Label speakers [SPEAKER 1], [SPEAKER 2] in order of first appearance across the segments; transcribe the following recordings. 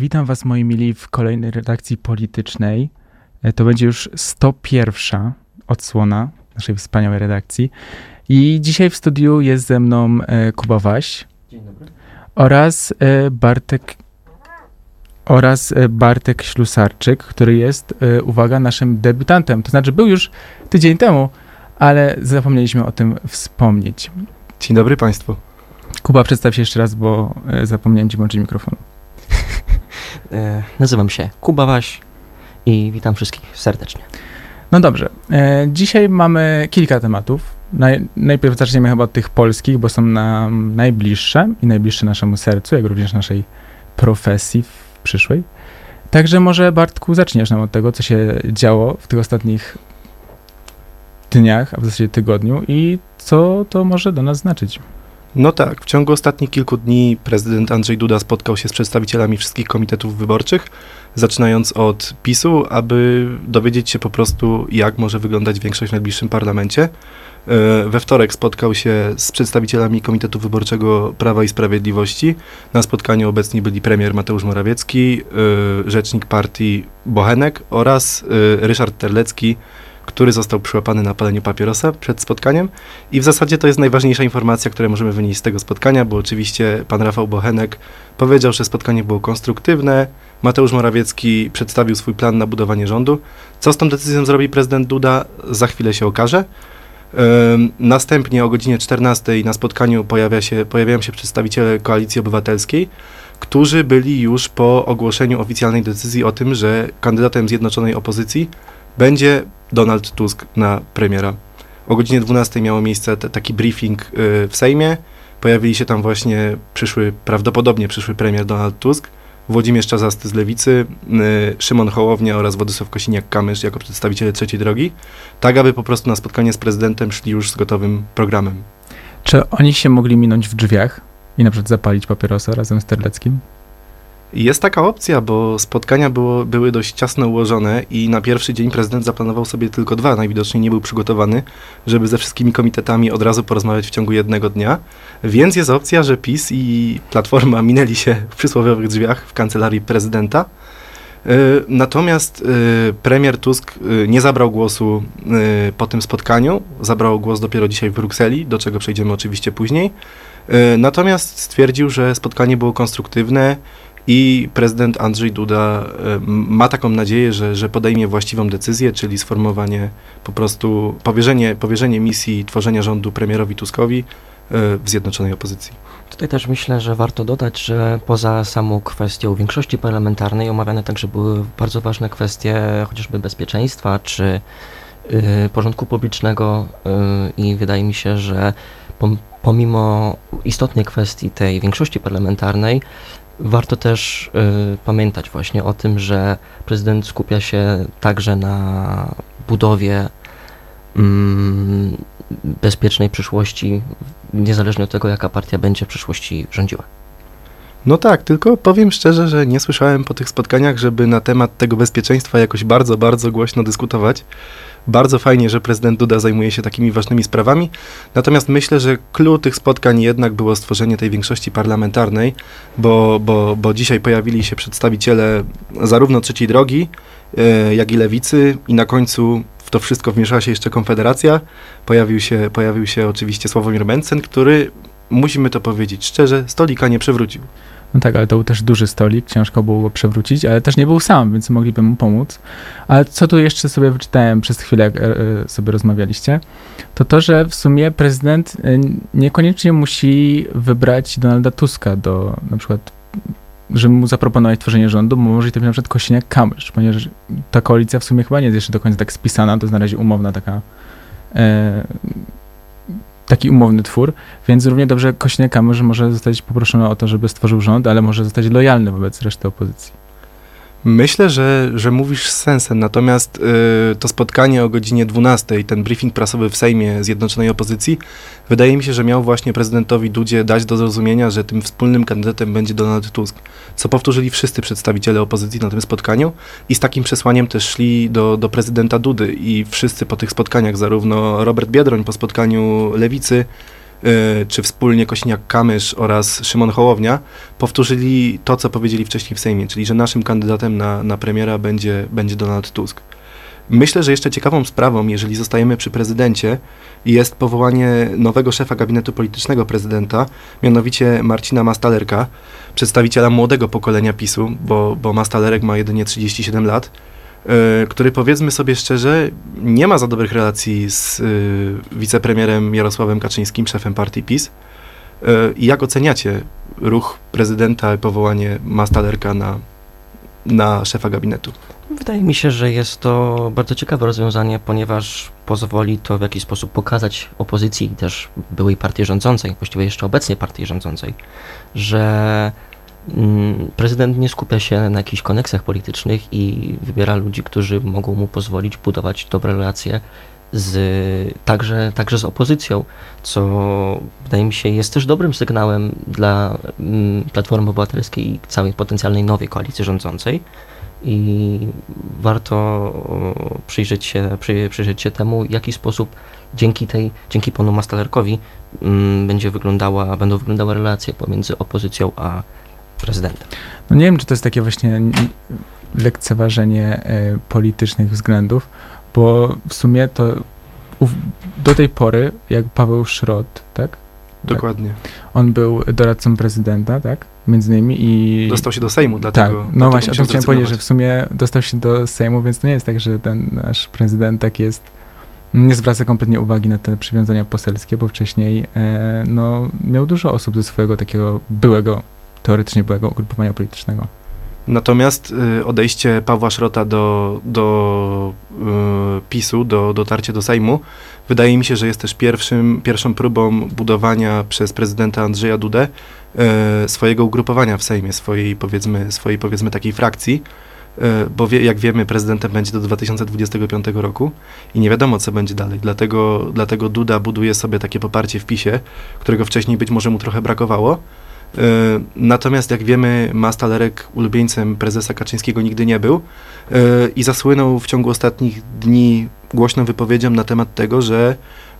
[SPEAKER 1] Witam Was, moi mili, w kolejnej redakcji politycznej. E, To będzie już 101 odsłona naszej wspaniałej redakcji. I dzisiaj w studiu jest ze mną e, Kuba Waś
[SPEAKER 2] Dzień dobry.
[SPEAKER 1] oraz e, Bartek oraz Bartek Ślusarczyk, który jest, uwaga, naszym debiutantem. To znaczy był już tydzień temu, ale zapomnieliśmy o tym wspomnieć.
[SPEAKER 3] Dzień dobry Państwu.
[SPEAKER 1] Kuba, przedstaw się jeszcze raz, bo zapomniałem ci włączyć mikrofon.
[SPEAKER 2] E, nazywam się Kuba Waś i witam wszystkich serdecznie.
[SPEAKER 1] No dobrze. E, dzisiaj mamy kilka tematów. Naj, najpierw zaczniemy chyba od tych polskich, bo są nam najbliższe i najbliższe naszemu sercu, jak również naszej profesji w przyszłej. Także może Bartku zaczniesz nam od tego, co się działo w tych ostatnich dniach, a w zasadzie tygodniu i co to może do nas znaczyć.
[SPEAKER 3] No tak, w ciągu ostatnich kilku dni prezydent Andrzej Duda spotkał się z przedstawicielami wszystkich komitetów wyborczych, zaczynając od PiSu, aby dowiedzieć się po prostu, jak może wyglądać większość w najbliższym parlamencie. E, We wtorek spotkał się z przedstawicielami Komitetu Wyborczego Prawa i Sprawiedliwości. Na spotkaniu obecni byli premier Mateusz Morawiecki, e, rzecznik partii Bochenek oraz e, Ryszard Terlecki, który został przyłapany na paleniu papierosa przed spotkaniem. I w zasadzie to jest najważniejsza informacja, którą możemy wynieść z tego spotkania, bo oczywiście pan Rafał Bochenek powiedział, że spotkanie było konstruktywne. Mateusz Morawiecki przedstawił swój plan na budowanie rządu. Co z tą decyzją zrobi prezydent Duda, za chwilę się okaże. Następnie o godzinie 14 na spotkaniu pojawia się, pojawiają się przedstawiciele Koalicji Obywatelskiej, którzy byli już po ogłoszeniu oficjalnej decyzji o tym, że kandydatem zjednoczonej opozycji będzie Donald Tusk na premiera. O godzinie 12 miało miejsce te, taki briefing y, w Sejmie. Pojawili się tam właśnie przyszły, prawdopodobnie przyszły premier Donald Tusk, Włodzimierz Czazasty z Lewicy, y, Szymon Hołownia oraz Władysław Kosiniak-Kamysz jako przedstawiciele trzeciej drogi, tak aby po prostu na spotkanie z prezydentem szli już z gotowym programem.
[SPEAKER 1] Czy oni się mogli minąć w drzwiach i na przykład zapalić papierosa razem z Terleckim?
[SPEAKER 3] Jest taka opcja, bo spotkania było, były dość ciasno ułożone i na pierwszy dzień prezydent zaplanował sobie tylko dwa. Najwidoczniej nie był przygotowany, żeby ze wszystkimi komitetami od razu porozmawiać w ciągu jednego dnia. Więc jest opcja, że PiS i Platforma minęli się w przysłowiowych drzwiach w kancelarii prezydenta. Y, Natomiast y, premier Tusk y, nie zabrał głosu po tym spotkaniu. Zabrał głos dopiero dzisiaj w Brukseli, do czego przejdziemy oczywiście później. Natomiast stwierdził, że spotkanie było konstruktywne, i prezydent Andrzej Duda e, ma taką nadzieję, że, że podejmie właściwą decyzję, czyli sformułowanie po prostu, powierzenie, powierzenie misji tworzenia rządu premierowi Tuskowi e, w zjednoczonej opozycji.
[SPEAKER 2] Tutaj też myślę, że warto dodać, że poza samą kwestią większości parlamentarnej omawiane także były bardzo ważne kwestie chociażby bezpieczeństwa czy y, porządku publicznego y, i wydaje mi się, że pom- pomimo istotnej kwestii tej większości parlamentarnej warto też y, pamiętać właśnie o tym, że prezydent skupia się także na budowie mm, bezpiecznej przyszłości, niezależnie od tego, jaka partia będzie w przyszłości rządziła.
[SPEAKER 3] No tak, tylko powiem szczerze, że nie słyszałem po tych spotkaniach, żeby na temat tego bezpieczeństwa jakoś bardzo, bardzo głośno dyskutować. Bardzo fajnie, że prezydent Duda zajmuje się takimi ważnymi sprawami. Natomiast myślę, że clue tych spotkań jednak było stworzenie tej większości parlamentarnej, bo, bo, bo dzisiaj pojawili się przedstawiciele zarówno trzeciej drogi, e, jak i lewicy, i na końcu w to wszystko wmieszała się jeszcze Konfederacja. Pojawił się, pojawił się oczywiście Sławomir Mencen, który, musimy to powiedzieć szczerze, stolika nie przewrócił.
[SPEAKER 1] No tak, ale to był też duży stolik, ciężko było go przewrócić, ale też nie był sam, więc mogliby mu pomóc. Ale co tu jeszcze sobie wyczytałem przez chwilę, jak e, e, sobie rozmawialiście, to to, że w sumie prezydent e, niekoniecznie musi wybrać Donalda Tuska do na przykład, żeby mu zaproponować tworzenie rządu, bo może to być na przykład Kosiniak-Kamysz, ponieważ ta koalicja w sumie chyba nie jest jeszcze do końca tak spisana, to jest na razie umowna taka taki umowny twór, więc równie dobrze Kośniak-Kamysz może zostać poproszony o to, żeby stworzył rząd, ale może zostać lojalny wobec reszty opozycji.
[SPEAKER 3] Myślę, że, że mówisz z sensem, natomiast y, to spotkanie o godzinie 12, ten briefing prasowy w Sejmie Zjednoczonej Opozycji, wydaje mi się, że miał właśnie prezydentowi Dudzie dać do zrozumienia, że tym wspólnym kandydatem będzie Donald Tusk, co powtórzyli wszyscy przedstawiciele opozycji na tym spotkaniu i z takim przesłaniem też szli do, do prezydenta Dudy i wszyscy po tych spotkaniach, zarówno Robert Biedroń po spotkaniu Lewicy, czy wspólnie Kośniak-Kamysz oraz Szymon Hołownia powtórzyli to, co powiedzieli wcześniej w Sejmie, czyli że naszym kandydatem na, na premiera będzie, będzie Donald Tusk. Myślę, że jeszcze ciekawą sprawą, jeżeli zostajemy przy prezydencie, jest powołanie nowego szefa gabinetu politycznego prezydenta, mianowicie Marcina Mastalerka, przedstawiciela młodego pokolenia PiSu, bo, bo Mastalerek ma jedynie 37 lat, który powiedzmy sobie szczerze, nie ma za dobrych relacji z yy, wicepremierem Jarosławem Kaczyńskim, szefem partii PiS. Yy, I jak oceniacie ruch prezydenta i powołanie Mastalerka na, na szefa gabinetu?
[SPEAKER 2] Wydaje mi się, że jest to bardzo ciekawe rozwiązanie, ponieważ pozwoli to w jakiś sposób pokazać opozycji, też byłej partii rządzącej, właściwie jeszcze obecnej partii rządzącej, że prezydent nie skupia się na jakichś koneksjach politycznych i wybiera ludzi, którzy mogą mu pozwolić budować dobre relacje z, także, także z opozycją, co wydaje mi się jest też dobrym sygnałem dla mm, Platformy Obywatelskiej i całej potencjalnej nowej koalicji rządzącej. I warto przyjrzeć się, przy, przyjrzeć się temu, w jaki sposób dzięki tej, dzięki panu Mastalerkowi mm, będzie wyglądała, będą wyglądały relacje pomiędzy opozycją a prezydentem.
[SPEAKER 1] No nie wiem, czy to jest takie właśnie lekceważenie y, politycznych względów, bo w sumie to do tej pory, jak Paweł Szrot, tak?
[SPEAKER 3] Dokładnie.
[SPEAKER 1] On był doradcą prezydenta, tak? Między innymi i...
[SPEAKER 3] Dostał się do Sejmu, dlatego...
[SPEAKER 1] Tak, no właśnie, o tym chciałem powiedzieć, że w sumie dostał się do Sejmu, więc to nie jest tak, że ten nasz prezydent tak jest... Nie zwraca kompletnie uwagi na te przywiązania poselskie, bo wcześniej e, no, miał dużo osób ze swojego takiego byłego, teoretycznie byłego ugrupowania politycznego.
[SPEAKER 3] Natomiast y, odejście Pawła Szrota do, do y, PiSu, do dotarcie do Sejmu, wydaje mi się, że jest też pierwszym, pierwszą próbą budowania przez prezydenta Andrzeja Dudę y, swojego ugrupowania w Sejmie, swojej powiedzmy, swojej powiedzmy takiej frakcji, bo wie, jak wiemy prezydentem będzie do 2025 roku i nie wiadomo co będzie dalej, dlatego, dlatego Duda buduje sobie takie poparcie w PiSie, którego wcześniej być może mu trochę brakowało, natomiast jak wiemy, Mastalerek ulubieńcem prezesa Kaczyńskiego nigdy nie był e, i zasłynął w ciągu ostatnich dni głośną wypowiedzią na temat tego, że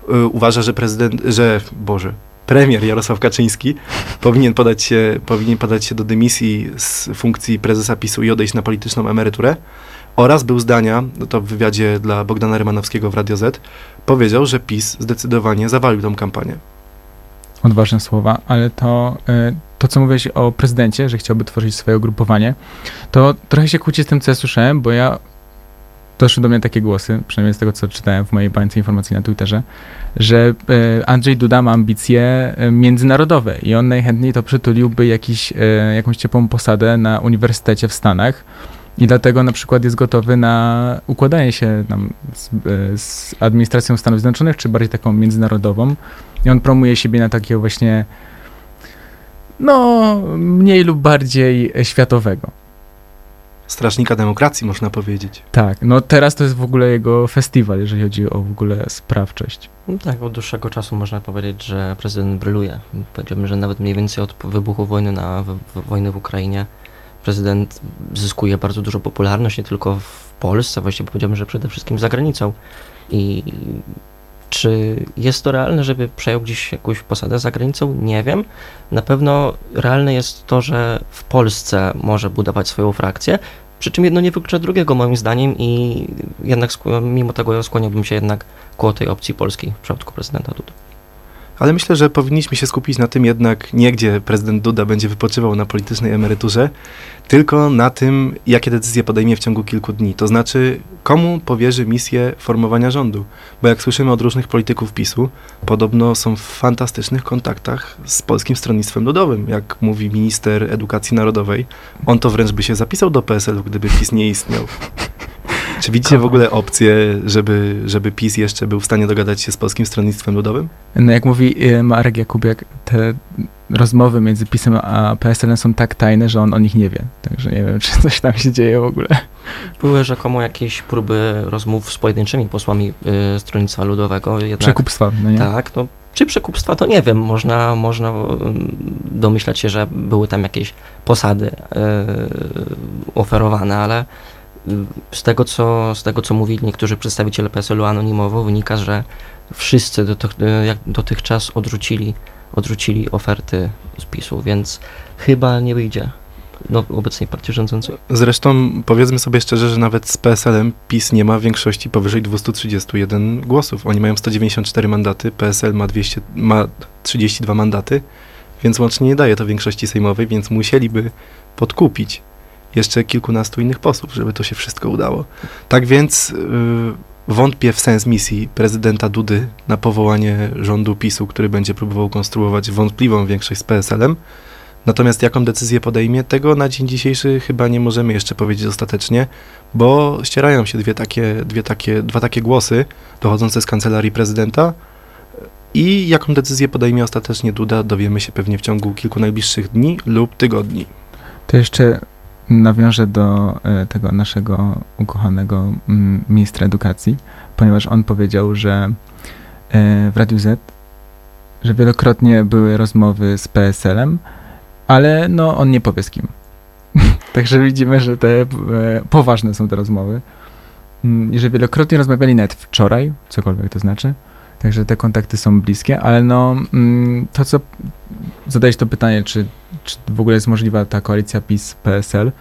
[SPEAKER 3] e, uważa, że prezydent, że, Boże, premier Jarosław Kaczyński powinien podać się, powinien podać się do dymisji z funkcji prezesa PiSu i odejść na polityczną emeryturę. Oraz był zdania, no to w wywiadzie dla Bogdana Rymanowskiego w Radio Z, powiedział, że PiS zdecydowanie zawalił tą kampanię
[SPEAKER 1] odważne słowa, ale to, e, to co mówiłeś o prezydencie, że chciałby tworzyć swoje ugrupowanie, to trochę się kłóci z tym, co ja słyszałem, bo ja doszły do mnie takie głosy, przynajmniej z tego, co czytałem w mojej bańce informacji na Twitterze, że e, Andrzej Duda ma ambicje e, międzynarodowe i on najchętniej to przytuliłby jakiś, jakąś ciepłą posadę na uniwersytecie w Stanach, i dlatego na przykład jest gotowy na układanie się tam z, z, administracją Stanów Zjednoczonych, czy bardziej taką międzynarodową, i on promuje siebie na takiego właśnie, no, mniej lub bardziej światowego.
[SPEAKER 3] Strażnika demokracji, można powiedzieć.
[SPEAKER 1] Tak, no teraz to jest w ogóle jego festiwal, jeżeli chodzi o w ogóle sprawczość.
[SPEAKER 2] No tak, od dłuższego czasu można powiedzieć, że prezydent bryluje. Powiedziałbym, że nawet mniej więcej od wybuchu wojny, na, w, wojny w Ukrainie prezydent zyskuje bardzo dużo popularność, nie tylko w Polsce, właściwie powiedziałbym, że przede wszystkim za granicą. I czy jest to realne, żeby przejął gdzieś jakąś posadę za granicą? Nie wiem. Na pewno realne jest to, że w Polsce może budować swoją frakcję, przy czym jedno nie wyklucza drugiego moim zdaniem i jednak mimo tego skłaniałbym się jednak ku tej opcji polskiej w przypadku prezydenta Dudy.
[SPEAKER 3] Ale myślę, że powinniśmy się skupić na tym jednak nie, gdzie prezydent Duda będzie wypoczywał na politycznej emeryturze, tylko na tym, jakie decyzje podejmie w ciągu kilku dni. To znaczy, komu powierzy misję formowania rządu. Bo jak słyszymy od różnych polityków PiSu, podobno są w fantastycznych kontaktach z Polskim Stronnictwem Ludowym. Jak mówi minister edukacji narodowej, on to wręcz by się zapisał do PSL-u, gdyby PiS nie istniał. Czy widzicie w ogóle opcję, żeby, żeby PiS jeszcze był w stanie dogadać się z Polskim Stronnictwem Ludowym?
[SPEAKER 1] No jak mówi y, Marek Jakubiak, te rozmowy między PiSem a PSL-em są tak tajne, że on o nich nie wie. Także nie wiem, czy coś tam się dzieje w ogóle.
[SPEAKER 2] Były rzekomo jakieś próby rozmów z pojedynczymi posłami y, Stronnictwa Ludowego. Jednak,
[SPEAKER 1] Przekupstwa, no nie?
[SPEAKER 2] Tak, no czy przekupstwa, to nie wiem, można, można domyślać się, że były tam jakieś posady y, oferowane, ale z tego, co, z tego, co mówili niektórzy przedstawiciele PSL-u anonimowo, wynika, że wszyscy jak dotychczas odrzucili, odrzucili oferty z PiSu, więc chyba nie wyjdzie no, obecnej partii rządzącej.
[SPEAKER 3] Zresztą powiedzmy sobie szczerze, że nawet z PSL-em PiS nie ma większości powyżej 231 głosów. Oni mają 194 mandaty, PSL ma, 200, ma 32 mandaty, więc łącznie nie daje to większości sejmowej, więc musieliby podkupić jeszcze kilkunastu innych posłów, żeby to się wszystko udało. Tak więc yy, wątpię w sens misji prezydenta Dudy na powołanie rządu PiSu, który będzie próbował konstruować wątpliwą większość z PSL-em. Natomiast jaką decyzję podejmie, tego na dzień dzisiejszy chyba nie możemy jeszcze powiedzieć ostatecznie, bo ścierają się dwie takie, dwie takie, dwa takie głosy dochodzące z kancelarii prezydenta. I jaką decyzję podejmie ostatecznie Duda, dowiemy się pewnie w ciągu kilku najbliższych dni lub tygodni.
[SPEAKER 1] To jeszcze nawiążę do e, tego naszego ukochanego mm, ministra edukacji, ponieważ on powiedział, że e, w Radiu Z, że wielokrotnie były rozmowy z PSL-em, ale no on nie powie z kim. Także widzimy, że te e, poważne są te rozmowy. Mm, I że wielokrotnie rozmawiali nawet wczoraj, cokolwiek to znaczy. Także te kontakty są bliskie, ale no mm, to co zadałeś to pytanie, czy, czy w ogóle jest możliwa ta koalicja PiS-PSL,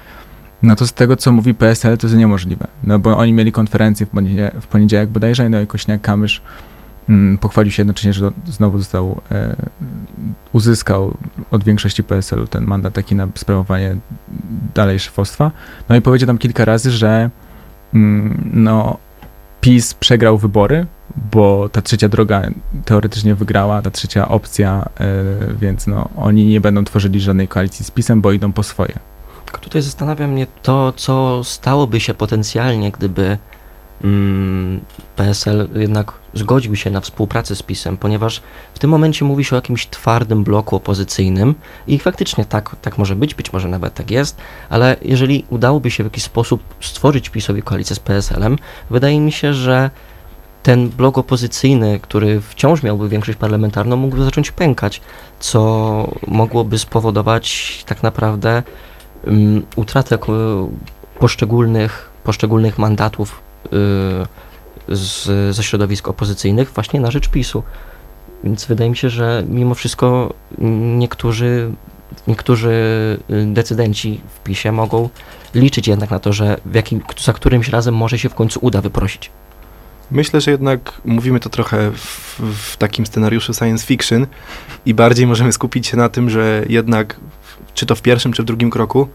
[SPEAKER 1] no to z tego, co mówi PSL, to jest niemożliwe. No bo oni mieli konferencję w poniedziałek, w poniedziałek bodajże, no i Kośniak-Kamysz mm, pochwalił się jednocześnie, że do, znowu został, e, uzyskał od większości PSL-u ten mandat taki na sprawowanie dalej szefostwa. No i powiedział tam kilka razy, że mm, no PiS przegrał wybory, bo ta trzecia droga teoretycznie wygrała, ta trzecia opcja, yy, więc no, oni nie będą tworzyli żadnej koalicji z PiSem, bo idą po swoje.
[SPEAKER 2] Tylko tutaj zastanawia mnie to, co stałoby się potencjalnie, gdyby mm, PSL jednak zgodził się na współpracę z PiSem, ponieważ w tym momencie mówi się o jakimś twardym bloku opozycyjnym i faktycznie tak, tak może być, być może nawet tak jest, ale jeżeli udałoby się w jakiś sposób stworzyć PiSowi koalicję z PSL-em, wydaje mi się, że ten blok opozycyjny, który wciąż miałby większość parlamentarną, mógłby zacząć pękać, co mogłoby spowodować tak naprawdę um, utratę poszczególnych, poszczególnych mandatów y, z, ze środowisk opozycyjnych właśnie na rzecz PiSu. Więc wydaje mi się, że mimo wszystko niektórzy, niektórzy y, decydenci w PiSie mogą liczyć jednak na to, że jakim, za którymś razem może się w końcu uda wyprosić.
[SPEAKER 3] Myślę, że jednak mówimy to trochę w, w, takim scenariuszu science fiction i bardziej możemy skupić się na tym, że jednak, czy to w pierwszym, czy w drugim kroku,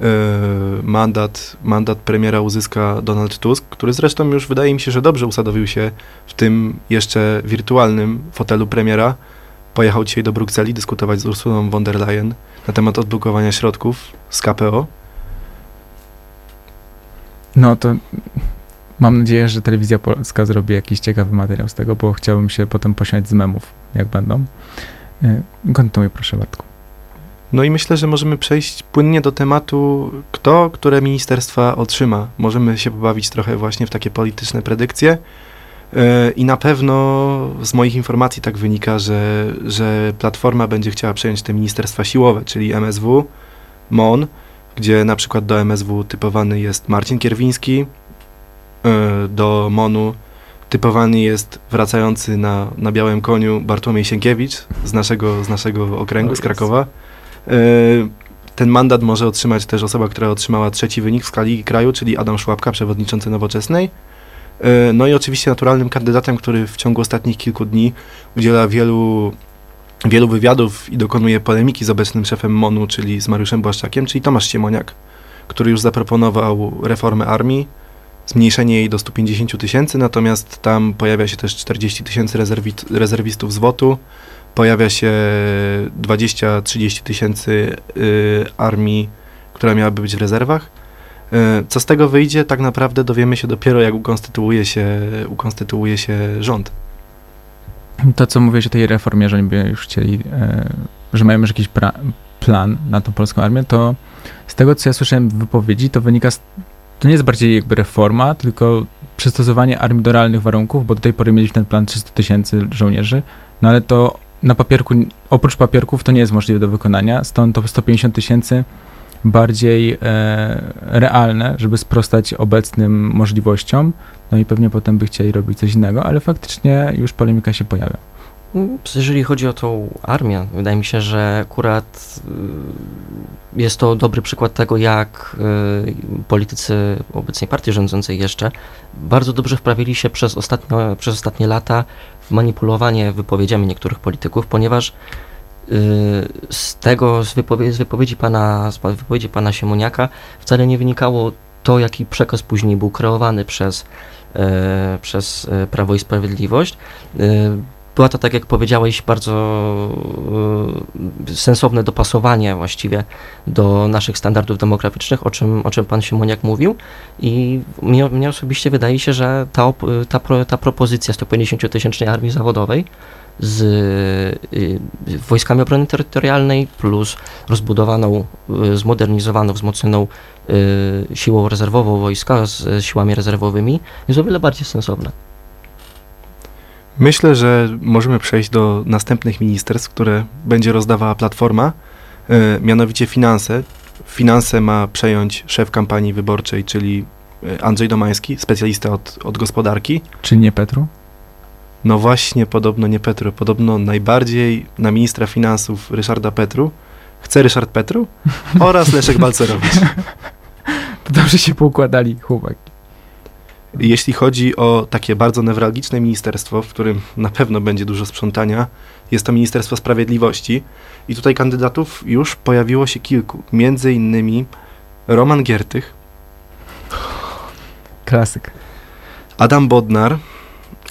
[SPEAKER 3] yy, mandat, mandat premiera uzyska Donald Tusk, który zresztą już wydaje mi się, że dobrze usadowił się w tym jeszcze wirtualnym fotelu premiera. Pojechał dzisiaj do Brukseli dyskutować z Ursulą von der Leyen na temat odblokowania środków z KPO.
[SPEAKER 1] No to Mam nadzieję, że telewizja polska zrobi jakiś ciekawy materiał z tego, bo chciałbym się potem posiąść z memów, jak będą. E, kontynuuj proszę Bartku.
[SPEAKER 3] No i myślę, że możemy przejść płynnie do tematu, kto które ministerstwa otrzyma. Możemy się pobawić trochę właśnie w takie polityczne predykcje. E, I na pewno z moich informacji tak wynika, że, że Platforma będzie chciała przejąć te ministerstwa siłowe, czyli MSW, MON, gdzie na przykład do MSW typowany jest Marcin Kierwiński, do MONU typowany jest wracający na, na białym koniu Bartłomiej Sienkiewicz z naszego, z naszego okręgu, z Krakowa. E, ten mandat może otrzymać też osoba, która otrzymała trzeci wynik w skali kraju, czyli Adam Szłapka, przewodniczący Nowoczesnej. E, no i oczywiście naturalnym kandydatem, który w ciągu ostatnich kilku dni udziela wielu, wielu wywiadów i dokonuje polemiki z obecnym szefem MONU, czyli z Mariuszem Błaszczakiem, czyli Tomasz Siemoniak, który już zaproponował reformę armii, zmniejszenie jej do 150 tysięcy, natomiast tam pojawia się też 40 tysięcy rezerwistów z WOT-u, pojawia się 20-30 tysięcy y, armii, która miałaby być w rezerwach. Y, co z tego wyjdzie, tak naprawdę dowiemy się dopiero, jak ukonstytuuje się, ukonstytuuje się rząd.
[SPEAKER 1] To, co mówiłeś o tej reformie, że oni by już chcieli, e, że mają już jakiś plan na tą polską armię, to z tego, co ja słyszałem w wypowiedzi, to wynika z to nie jest bardziej jakby reforma, tylko przystosowanie armii do realnych warunków, bo do tej pory mieliśmy ten plan 300 tysięcy żołnierzy, no ale to na papierku, oprócz papierków to nie jest możliwe do wykonania, stąd to 150 tysięcy bardziej e, realne, żeby sprostać obecnym możliwościom. No i pewnie potem by chcieli robić coś innego, ale faktycznie już polemika się pojawia.
[SPEAKER 2] Jeżeli chodzi o tą armię, wydaje mi się, że akurat y, jest to dobry przykład tego, jak y, politycy obecnej partii rządzącej jeszcze bardzo dobrze wprawili się przez, ostatnio, przez ostatnie lata w manipulowanie wypowiedziami niektórych polityków, ponieważ y, z tego, z wypowiedzi, z wypowiedzi, pana, z wypowiedzi pana Siemoniaka wcale nie wynikało to, jaki przekaz później był kreowany przez, przez Prawo i Sprawiedliwość była to, tak jak powiedziałeś, bardzo y, sensowne dopasowanie właściwie do naszych standardów demograficznych, o czym, o czym pan Siemoniak mówił i mnie, mnie osobiście wydaje się, że ta, ta, ta propozycja 150-tysięcznej armii zawodowej z y, wojskami obrony terytorialnej plus rozbudowaną, y, zmodernizowaną, wzmocnioną siłą rezerwową wojska z siłami rezerwowymi jest o wiele bardziej sensowna.
[SPEAKER 3] Myślę, że możemy przejść do następnych ministerstw, które będzie rozdawała Platforma, e, mianowicie finanse. Finanse ma przejąć szef kampanii wyborczej, czyli e, Andrzej Domański, specjalista od, od gospodarki.
[SPEAKER 1] Czy nie Petru?
[SPEAKER 3] No właśnie, podobno nie Petru. Podobno najbardziej na ministra finansów Ryszarda Petru chce Ryszard Petru oraz Leszek Balcerowicz.
[SPEAKER 1] To dobrze się poukładali chłopaki.
[SPEAKER 3] Jeśli chodzi o takie bardzo newralgiczne ministerstwo, w którym na pewno będzie dużo sprzątania, jest to Ministerstwo Sprawiedliwości. I tutaj kandydatów już pojawiło się kilku. Między innymi Roman Giertych.
[SPEAKER 1] Klasyk.
[SPEAKER 3] Adam Bodnar,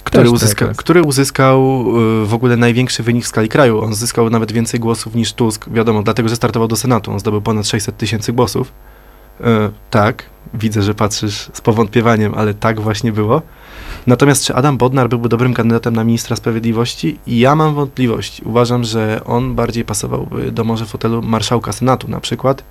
[SPEAKER 3] który, uzyska, który uzyskał y, w ogóle największy wynik w skali kraju. On zyskał nawet więcej głosów niż Tusk, wiadomo, dlatego że startował do Senatu. On zdobył ponad 600 tysięcy głosów. E, tak, widzę, że patrzysz z powątpiewaniem, ale tak właśnie było. Natomiast czy Adam Bodnar byłby dobrym kandydatem na ministra sprawiedliwości? Ja mam wątpliwości. Uważam, że on bardziej pasowałby do może fotelu marszałka Senatu na przykład,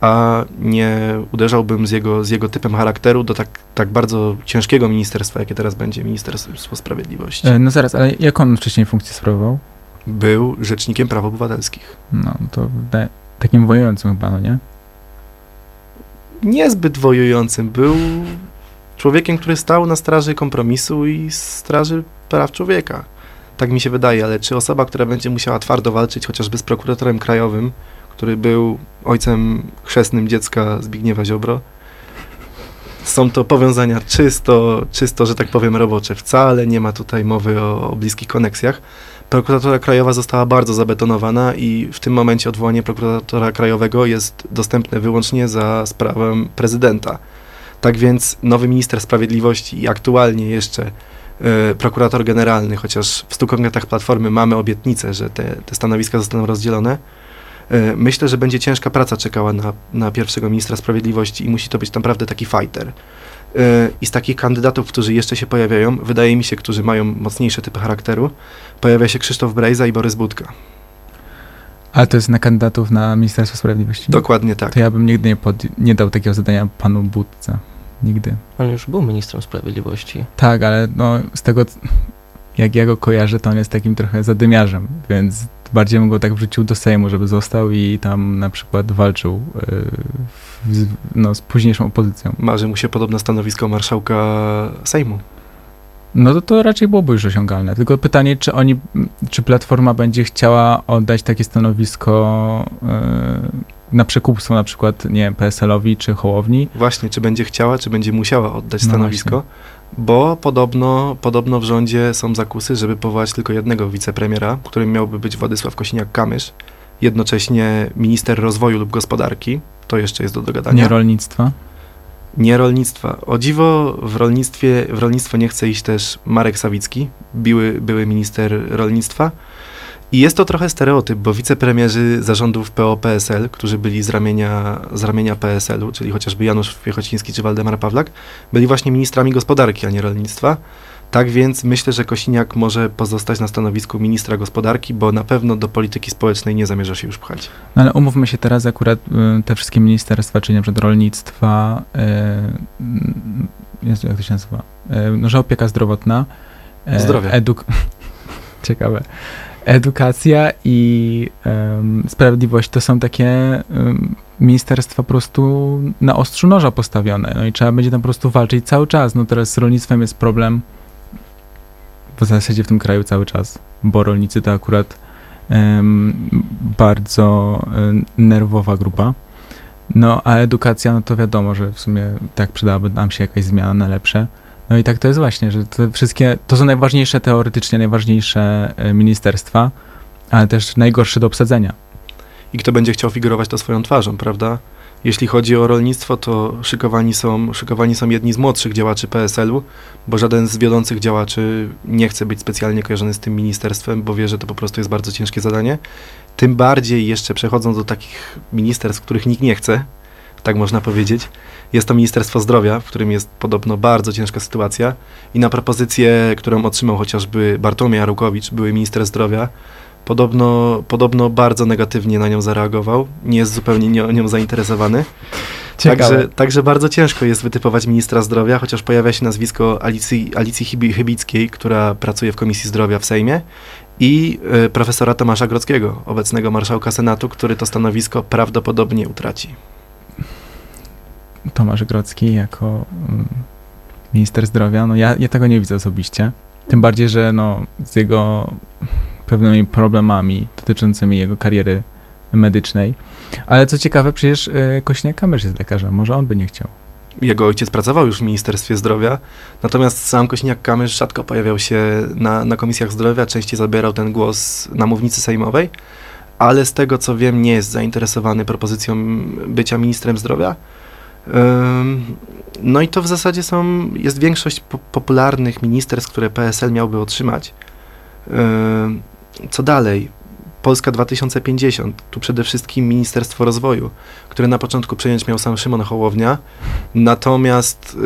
[SPEAKER 3] a nie uderzałbym z jego, z jego typem charakteru do tak, tak bardzo ciężkiego ministerstwa, jakie teraz będzie Ministerstwo Sprawiedliwości.
[SPEAKER 1] E, no zaraz, ale jak on wcześniej funkcję sprawował?
[SPEAKER 3] Był rzecznikiem praw obywatelskich.
[SPEAKER 1] No, to takim wojującym chyba, no nie?
[SPEAKER 3] Niezbyt wojującym. Był człowiekiem, który stał na straży kompromisu i straży praw człowieka. Tak mi się wydaje, ale czy osoba, która będzie musiała twardo walczyć chociażby z prokuratorem krajowym, który był ojcem chrzestnym dziecka Zbigniewa Ziobro, są to powiązania czysto, czysto, że tak powiem, robocze. Wcale nie ma tutaj mowy o, o bliskich koneksjach prokuratura krajowa została bardzo zabetonowana i w tym momencie odwołanie prokuratora krajowego jest dostępne wyłącznie za sprawą prezydenta. Tak więc nowy minister sprawiedliwości i aktualnie jeszcze y, prokurator generalny, chociaż w stu konkretach Platformy mamy obietnicę, że te, te stanowiska zostaną rozdzielone, y, myślę, że będzie ciężka praca czekała na, na pierwszego ministra sprawiedliwości i musi to być naprawdę taki fighter. I z takich kandydatów, którzy jeszcze się pojawiają, wydaje mi się, którzy mają mocniejsze typy charakteru, pojawia się Krzysztof Brejza i Borys Budka.
[SPEAKER 1] Ale to jest na kandydatów na Ministerstwo Sprawiedliwości?
[SPEAKER 3] Dokładnie tak.
[SPEAKER 1] To ja bym nigdy nie, pod, nie dał takiego zadania panu Budce. Nigdy.
[SPEAKER 2] On już był ministrem sprawiedliwości.
[SPEAKER 1] Tak, ale no, z tego, jak ja go kojarzę, to on jest takim trochę zadymiarzem, więc bardziej bym go tak wrzucił do Sejmu, żeby został i tam na przykład walczył yy, no, z późniejszą opozycją.
[SPEAKER 3] Marzy mu się podobne stanowisko marszałka Sejmu.
[SPEAKER 1] No to to raczej byłoby już osiągalne. Tylko pytanie, czy oni, czy Platforma będzie chciała oddać takie stanowisko yy, na przekupstwo na przykład, nie PSL-owi czy Hołowni?
[SPEAKER 3] Właśnie, czy będzie chciała, czy będzie musiała oddać no stanowisko, no bo podobno, podobno w rządzie są zakusy, żeby powołać tylko jednego wicepremiera, którym miałby być Władysław Kosiniak-Kamysz, jednocześnie minister rozwoju lub gospodarki, to jeszcze jest do dogadania.
[SPEAKER 1] Nie rolnictwa?
[SPEAKER 3] nie rolnictwa. O dziwo w rolnictwie, w rolnictwo nie chce iść też Marek Sawicki, były, były minister rolnictwa. I jest to trochę stereotyp, bo wicepremierzy zarządów PO-PSL, którzy byli z ramienia, z ramienia PSL-u, czyli chociażby Janusz Piechociński czy Waldemar Pawlak, byli właśnie ministrami gospodarki, a nie rolnictwa. Tak więc myślę, że Kosiniak może pozostać na stanowisku ministra gospodarki, bo na pewno do polityki społecznej nie zamierza się już pchać.
[SPEAKER 1] No ale umówmy się teraz akurat y, te wszystkie ministerstwa, czyli na przykład rolnictwa, y, Jezu, jak to się nazywa, y, no, że opieka zdrowotna,
[SPEAKER 3] y, zdrowie,
[SPEAKER 1] eduk ciekawe, edukacja i um, sprawiedliwość to są takie um, ministerstwa po prostu na ostrzu noża postawione. No i trzeba będzie tam po prostu walczyć cały czas. No teraz z rolnictwem jest problem w zasadzie w tym kraju cały czas, bo rolnicy to akurat em, bardzo em, nerwowa grupa. No, a edukacja, no to wiadomo, że w sumie tak przydałaby nam się jakaś zmiana na lepsze. No i tak to jest właśnie, że te wszystkie, to są najważniejsze teoretycznie, najważniejsze e, ministerstwa, ale też najgorsze do obsadzenia.
[SPEAKER 3] I kto będzie chciał figurować to swoją twarzą, prawda? Jeśli chodzi o rolnictwo, to szykowani są, szykowani są jedni z młodszych działaczy PSL-u, bo żaden z wiodących działaczy nie chce być specjalnie kojarzony z tym ministerstwem, bo wie, że to po prostu jest bardzo ciężkie zadanie. Tym bardziej jeszcze przechodząc do takich ministerstw, których nikt nie chce, tak można powiedzieć. Jest to Ministerstwo Zdrowia, w którym jest podobno bardzo ciężka sytuacja i na propozycję, którą otrzymał chociażby Bartłomiej Arukowicz, były minister zdrowia, podobno, podobno bardzo negatywnie na nią zareagował, nie jest zupełnie nie, nią zainteresowany. Także, także bardzo ciężko jest wytypować ministra zdrowia, chociaż pojawia się nazwisko Alicji, Alicji Chybi- Chybickiej, która pracuje w Komisji Zdrowia w Sejmie i y, profesora Tomasza Grodzkiego, obecnego marszałka Senatu, który to stanowisko prawdopodobnie utraci.
[SPEAKER 1] Tomasz Grodzki jako mm, minister zdrowia, no ja, ja tego nie widzę osobiście. Tym bardziej, że no, z jego pewnymi problemami dotyczącymi jego kariery medycznej. Ale co ciekawe, przecież y, Kośniak-Kamysz jest lekarzem, może on by nie chciał.
[SPEAKER 3] Jego ojciec pracował już w Ministerstwie Zdrowia, natomiast sam Kośniak-Kamysz rzadko pojawiał się na, na komisjach zdrowia, częściej zabierał ten głos na mównicy sejmowej, ale z tego co wiem nie jest zainteresowany propozycją bycia ministrem zdrowia. No i to w zasadzie są, jest większość po, popularnych ministerstw, które PSL miałby otrzymać. Ym, Co dalej? Polska 2050, tu przede wszystkim Ministerstwo Rozwoju, które na początku przejąć miał sam Szymon Hołownia, natomiast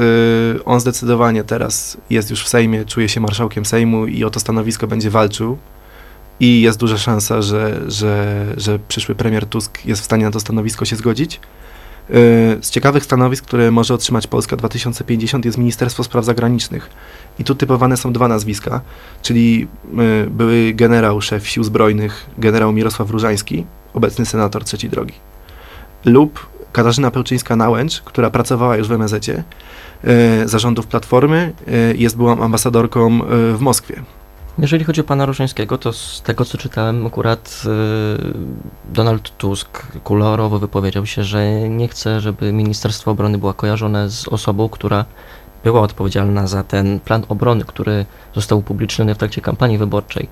[SPEAKER 3] y, on zdecydowanie teraz jest już w Sejmie, czuje się marszałkiem Sejmu i o to stanowisko będzie walczył i jest duża szansa, że, że, że przyszły premier Tusk jest w stanie na to stanowisko się zgodzić. Y, Z ciekawych stanowisk, które może otrzymać Polska 2050 jest Ministerstwo Spraw Zagranicznych. I tu typowane są dwa nazwiska, czyli y, były generał, szef sił zbrojnych, generał Mirosław Różański, obecny senator trzeciej drogi, lub Katarzyna Pełczyńska-Nałęcz, która pracowała już w MSZ-cie, y, zarządów Platformy, jest byłą ambasadorką w Moskwie.
[SPEAKER 2] Jeżeli chodzi o pana Różańskiego, to z tego co czytałem, akurat y, Donald Tusk kolorowo wypowiedział się, że nie chce, żeby Ministerstwo Obrony było kojarzone z osobą, która była odpowiedzialna za ten plan obrony, który został upubliczniony w trakcie kampanii wyborczej.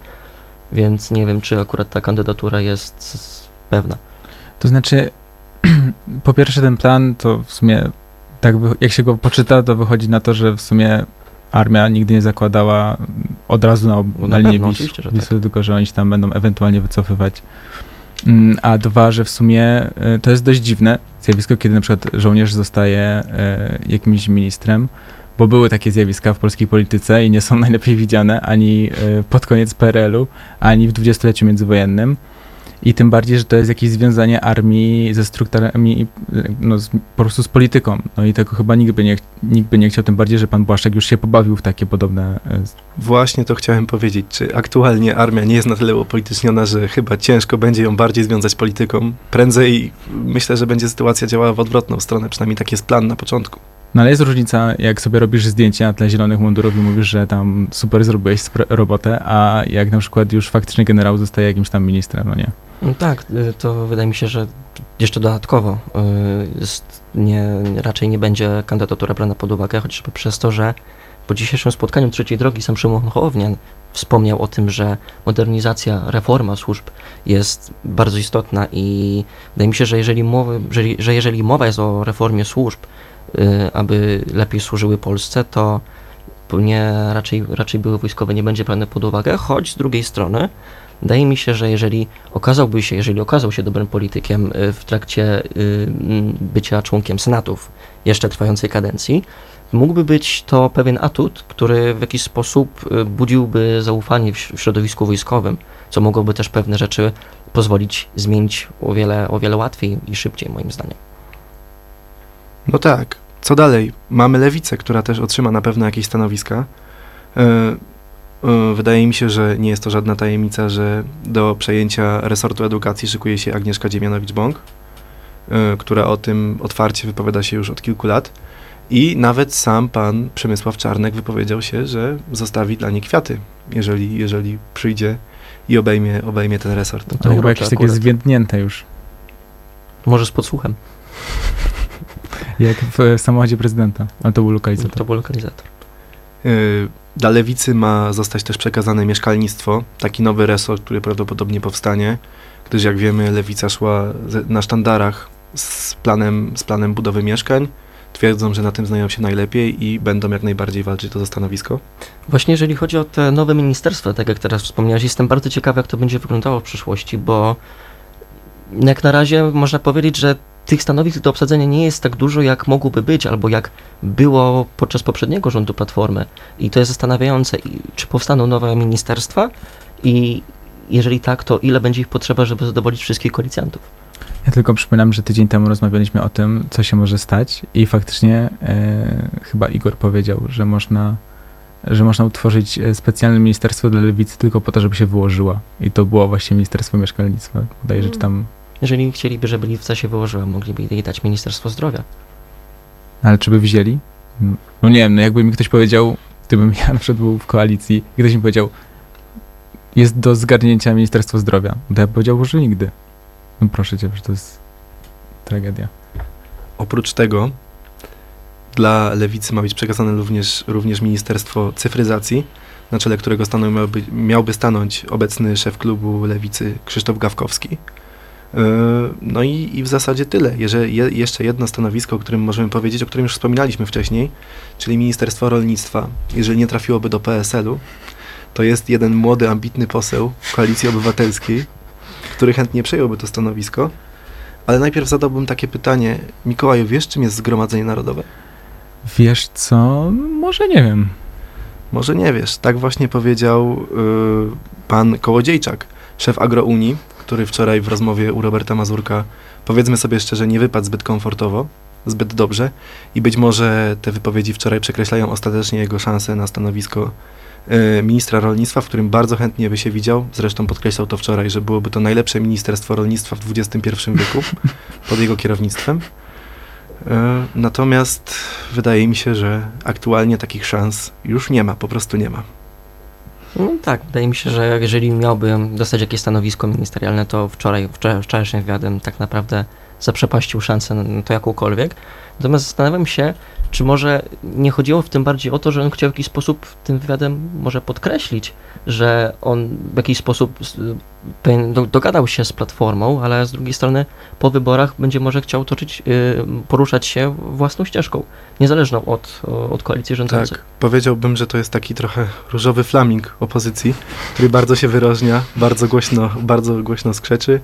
[SPEAKER 2] Więc nie wiem, czy akurat ta kandydatura jest pewna.
[SPEAKER 1] To znaczy, po pierwsze ten plan to w sumie, tak jak się go poczyta, to wychodzi na to, że w sumie armia nigdy nie zakładała od razu na,
[SPEAKER 2] No
[SPEAKER 1] na
[SPEAKER 2] na
[SPEAKER 1] linię Wisły, tylko że oni się tam będą ewentualnie wycofywać. Mm, A dwa, że w sumie y, to jest dość dziwne zjawisko, kiedy na przykład żołnierz zostaje y, jakimś ministrem, bo były takie zjawiska w polskiej polityce i nie są najlepiej widziane ani y, pod koniec PRL-u, ani w dwudziestoleciu międzywojennym. I tym bardziej, że to jest jakieś związanie armii ze strukturami, no, z, po prostu z polityką. No i tego chyba nikt by, nie, nikt by nie chciał, tym bardziej, że pan Błaszczak już się pobawił w takie podobne y,
[SPEAKER 3] Właśnie to chciałem powiedzieć. Czy aktualnie armia nie jest na tyle upolityczniona, że chyba ciężko będzie ją bardziej związać polityką? Prędzej myślę, że będzie sytuacja działała w odwrotną stronę, przynajmniej taki jest plan na początku.
[SPEAKER 1] No ale jest różnica, jak sobie robisz zdjęcia na tle zielonych mundurów i mówisz, że tam super zrobiłeś robotę, a jak na przykład już faktycznie generał zostaje jakimś tam ministrem, no nie.
[SPEAKER 2] No tak, y, to wydaje mi się, że jeszcze dodatkowo y, jest nie, raczej nie będzie kandydatura brana pod uwagę, chociażby przez to, że po dzisiejszym spotkaniu trzeciej drogi sam Szymon Hołownian wspomniał o tym, że modernizacja, reforma służb jest bardzo istotna i wydaje mi się, że jeżeli, mowy, że, że jeżeli mowa jest o reformie służb, y, aby lepiej służyły Polsce, to nie, raczej, raczej były wojskowe nie będzie brane pod uwagę, choć z drugiej strony Wydaje mi się, że jeżeli okazałby się, jeżeli okazał się dobrym politykiem y, w trakcie y, bycia członkiem Senatów jeszcze trwającej kadencji, mógłby być to pewien atut, który w jakiś sposób y, budziłby zaufanie w środowisku wojskowym, co mogłoby też pewne rzeczy pozwolić zmienić o wiele, o wiele łatwiej i szybciej, moim zdaniem.
[SPEAKER 3] No tak. Co dalej? Mamy lewicę, która też otrzyma na pewno jakieś stanowiska. Wydaje mi się, że nie jest to żadna tajemnica, że do przejęcia resortu edukacji szykuje się Agnieszka Dziemianowicz-Bąk. y, która o tym otwarcie wypowiada się już od kilku lat. I nawet sam pan Przemysław Czarnek wypowiedział się, że zostawi dla niej kwiaty, jeżeli, jeżeli przyjdzie i obejmie, obejmie ten resort.
[SPEAKER 1] To, to chyba jakieś takie zwiędnięte już.
[SPEAKER 2] Może z podsłuchem.
[SPEAKER 1] Jak w samochodzie prezydenta, ale to był lokalizator.
[SPEAKER 2] To był lokalizator.
[SPEAKER 3] Y, dla lewicy ma zostać też przekazane mieszkalnictwo, taki nowy resort, który prawdopodobnie powstanie, gdyż jak wiemy, lewica szła na sztandarach z planem, z planem budowy mieszkań. Twierdzą, że na tym znają się najlepiej i będą jak najbardziej walczyć o to stanowisko.
[SPEAKER 2] Właśnie jeżeli chodzi o te nowe ministerstwa, tak jak teraz wspomniałeś, jestem bardzo ciekawy, jak to będzie wyglądało w przyszłości, bo jak na razie można powiedzieć, że tych stanowisk do obsadzenia nie jest tak dużo, jak mogłoby być, albo jak było podczas poprzedniego rządu Platformy. I to jest zastanawiające, czy powstaną nowe ministerstwa i jeżeli tak, to ile będzie ich potrzeba, żeby zadowolić wszystkich koalicjantów?
[SPEAKER 1] Ja tylko przypominam, że tydzień temu rozmawialiśmy o tym, co się może stać i faktycznie e, chyba Igor powiedział, że można, że można utworzyć e, specjalne ministerstwo dla lewicy tylko po to, żeby się wyłożyła. I to było właśnie Ministerstwo Mieszkalnictwa. Wydaje, że czy tam
[SPEAKER 2] jeżeli chcieliby, żeby Liwca się wyłożyła, mogliby jej dać Ministerstwo Zdrowia.
[SPEAKER 1] Ale czy by wzięli? No nie wiem, no jakby mi ktoś powiedział, gdybym ja na przykład był w koalicji, i ktoś mi powiedział, jest do zgarnięcia Ministerstwo Zdrowia, to ja powiedział, że nigdy. No proszę cię, że to jest tragedia.
[SPEAKER 3] Oprócz tego dla Lewicy ma być przekazane również, również Ministerstwo Cyfryzacji, na czele którego stanu miałby, miałby stanąć obecny szef klubu Lewicy Krzysztof Gawkowski. E, no i, i w zasadzie tyle. Jeżeli je, jeszcze jedno stanowisko, o którym możemy powiedzieć, o którym już wspominaliśmy wcześniej, czyli Ministerstwo Rolnictwa, jeżeli nie trafiłoby do PSL-u, to jest jeden młody, ambitny poseł Koalicji Obywatelskiej, który chętnie przejąłby to stanowisko. Ale najpierw zadałbym takie pytanie. Mikołaju, wiesz, czym jest Zgromadzenie Narodowe?
[SPEAKER 1] Wiesz co? Może nie wiem.
[SPEAKER 3] Może nie wiesz. Tak właśnie powiedział y, pan Kołodziejczak, szef Agrounii, który wczoraj w rozmowie u Roberta Mazurka, powiedzmy sobie szczerze, nie wypadł zbyt komfortowo, zbyt dobrze i być może te wypowiedzi wczoraj przekreślają ostatecznie jego szanse na stanowisko y, ministra rolnictwa, w którym bardzo chętnie by się widział. Zresztą podkreślał to wczoraj, że byłoby to najlepsze ministerstwo rolnictwa w XXI wieku pod jego kierownictwem. Y, natomiast wydaje mi się, że aktualnie takich szans już nie ma, po prostu nie ma.
[SPEAKER 2] No tak, wydaje mi się, że jeżeli miałbym dostać jakieś stanowisko ministerialne, to wczoraj, wczorajszym wywiadem tak naprawdę zaprzepaścił szansę na to jakąkolwiek. Natomiast zastanawiam się, czy może nie chodziło w tym bardziej o to, że on chciał w jakiś sposób tym wywiadem może podkreślić, że on w jakiś sposób dogadał się z Platformą, ale z drugiej strony po wyborach będzie może chciał toczyć, y, poruszać się własną ścieżką, niezależną od, od koalicji rządzącej.
[SPEAKER 3] Tak, powiedziałbym, że to jest taki trochę różowy flaming opozycji, który bardzo się wyróżnia, bardzo głośno, bardzo głośno skrzeczy,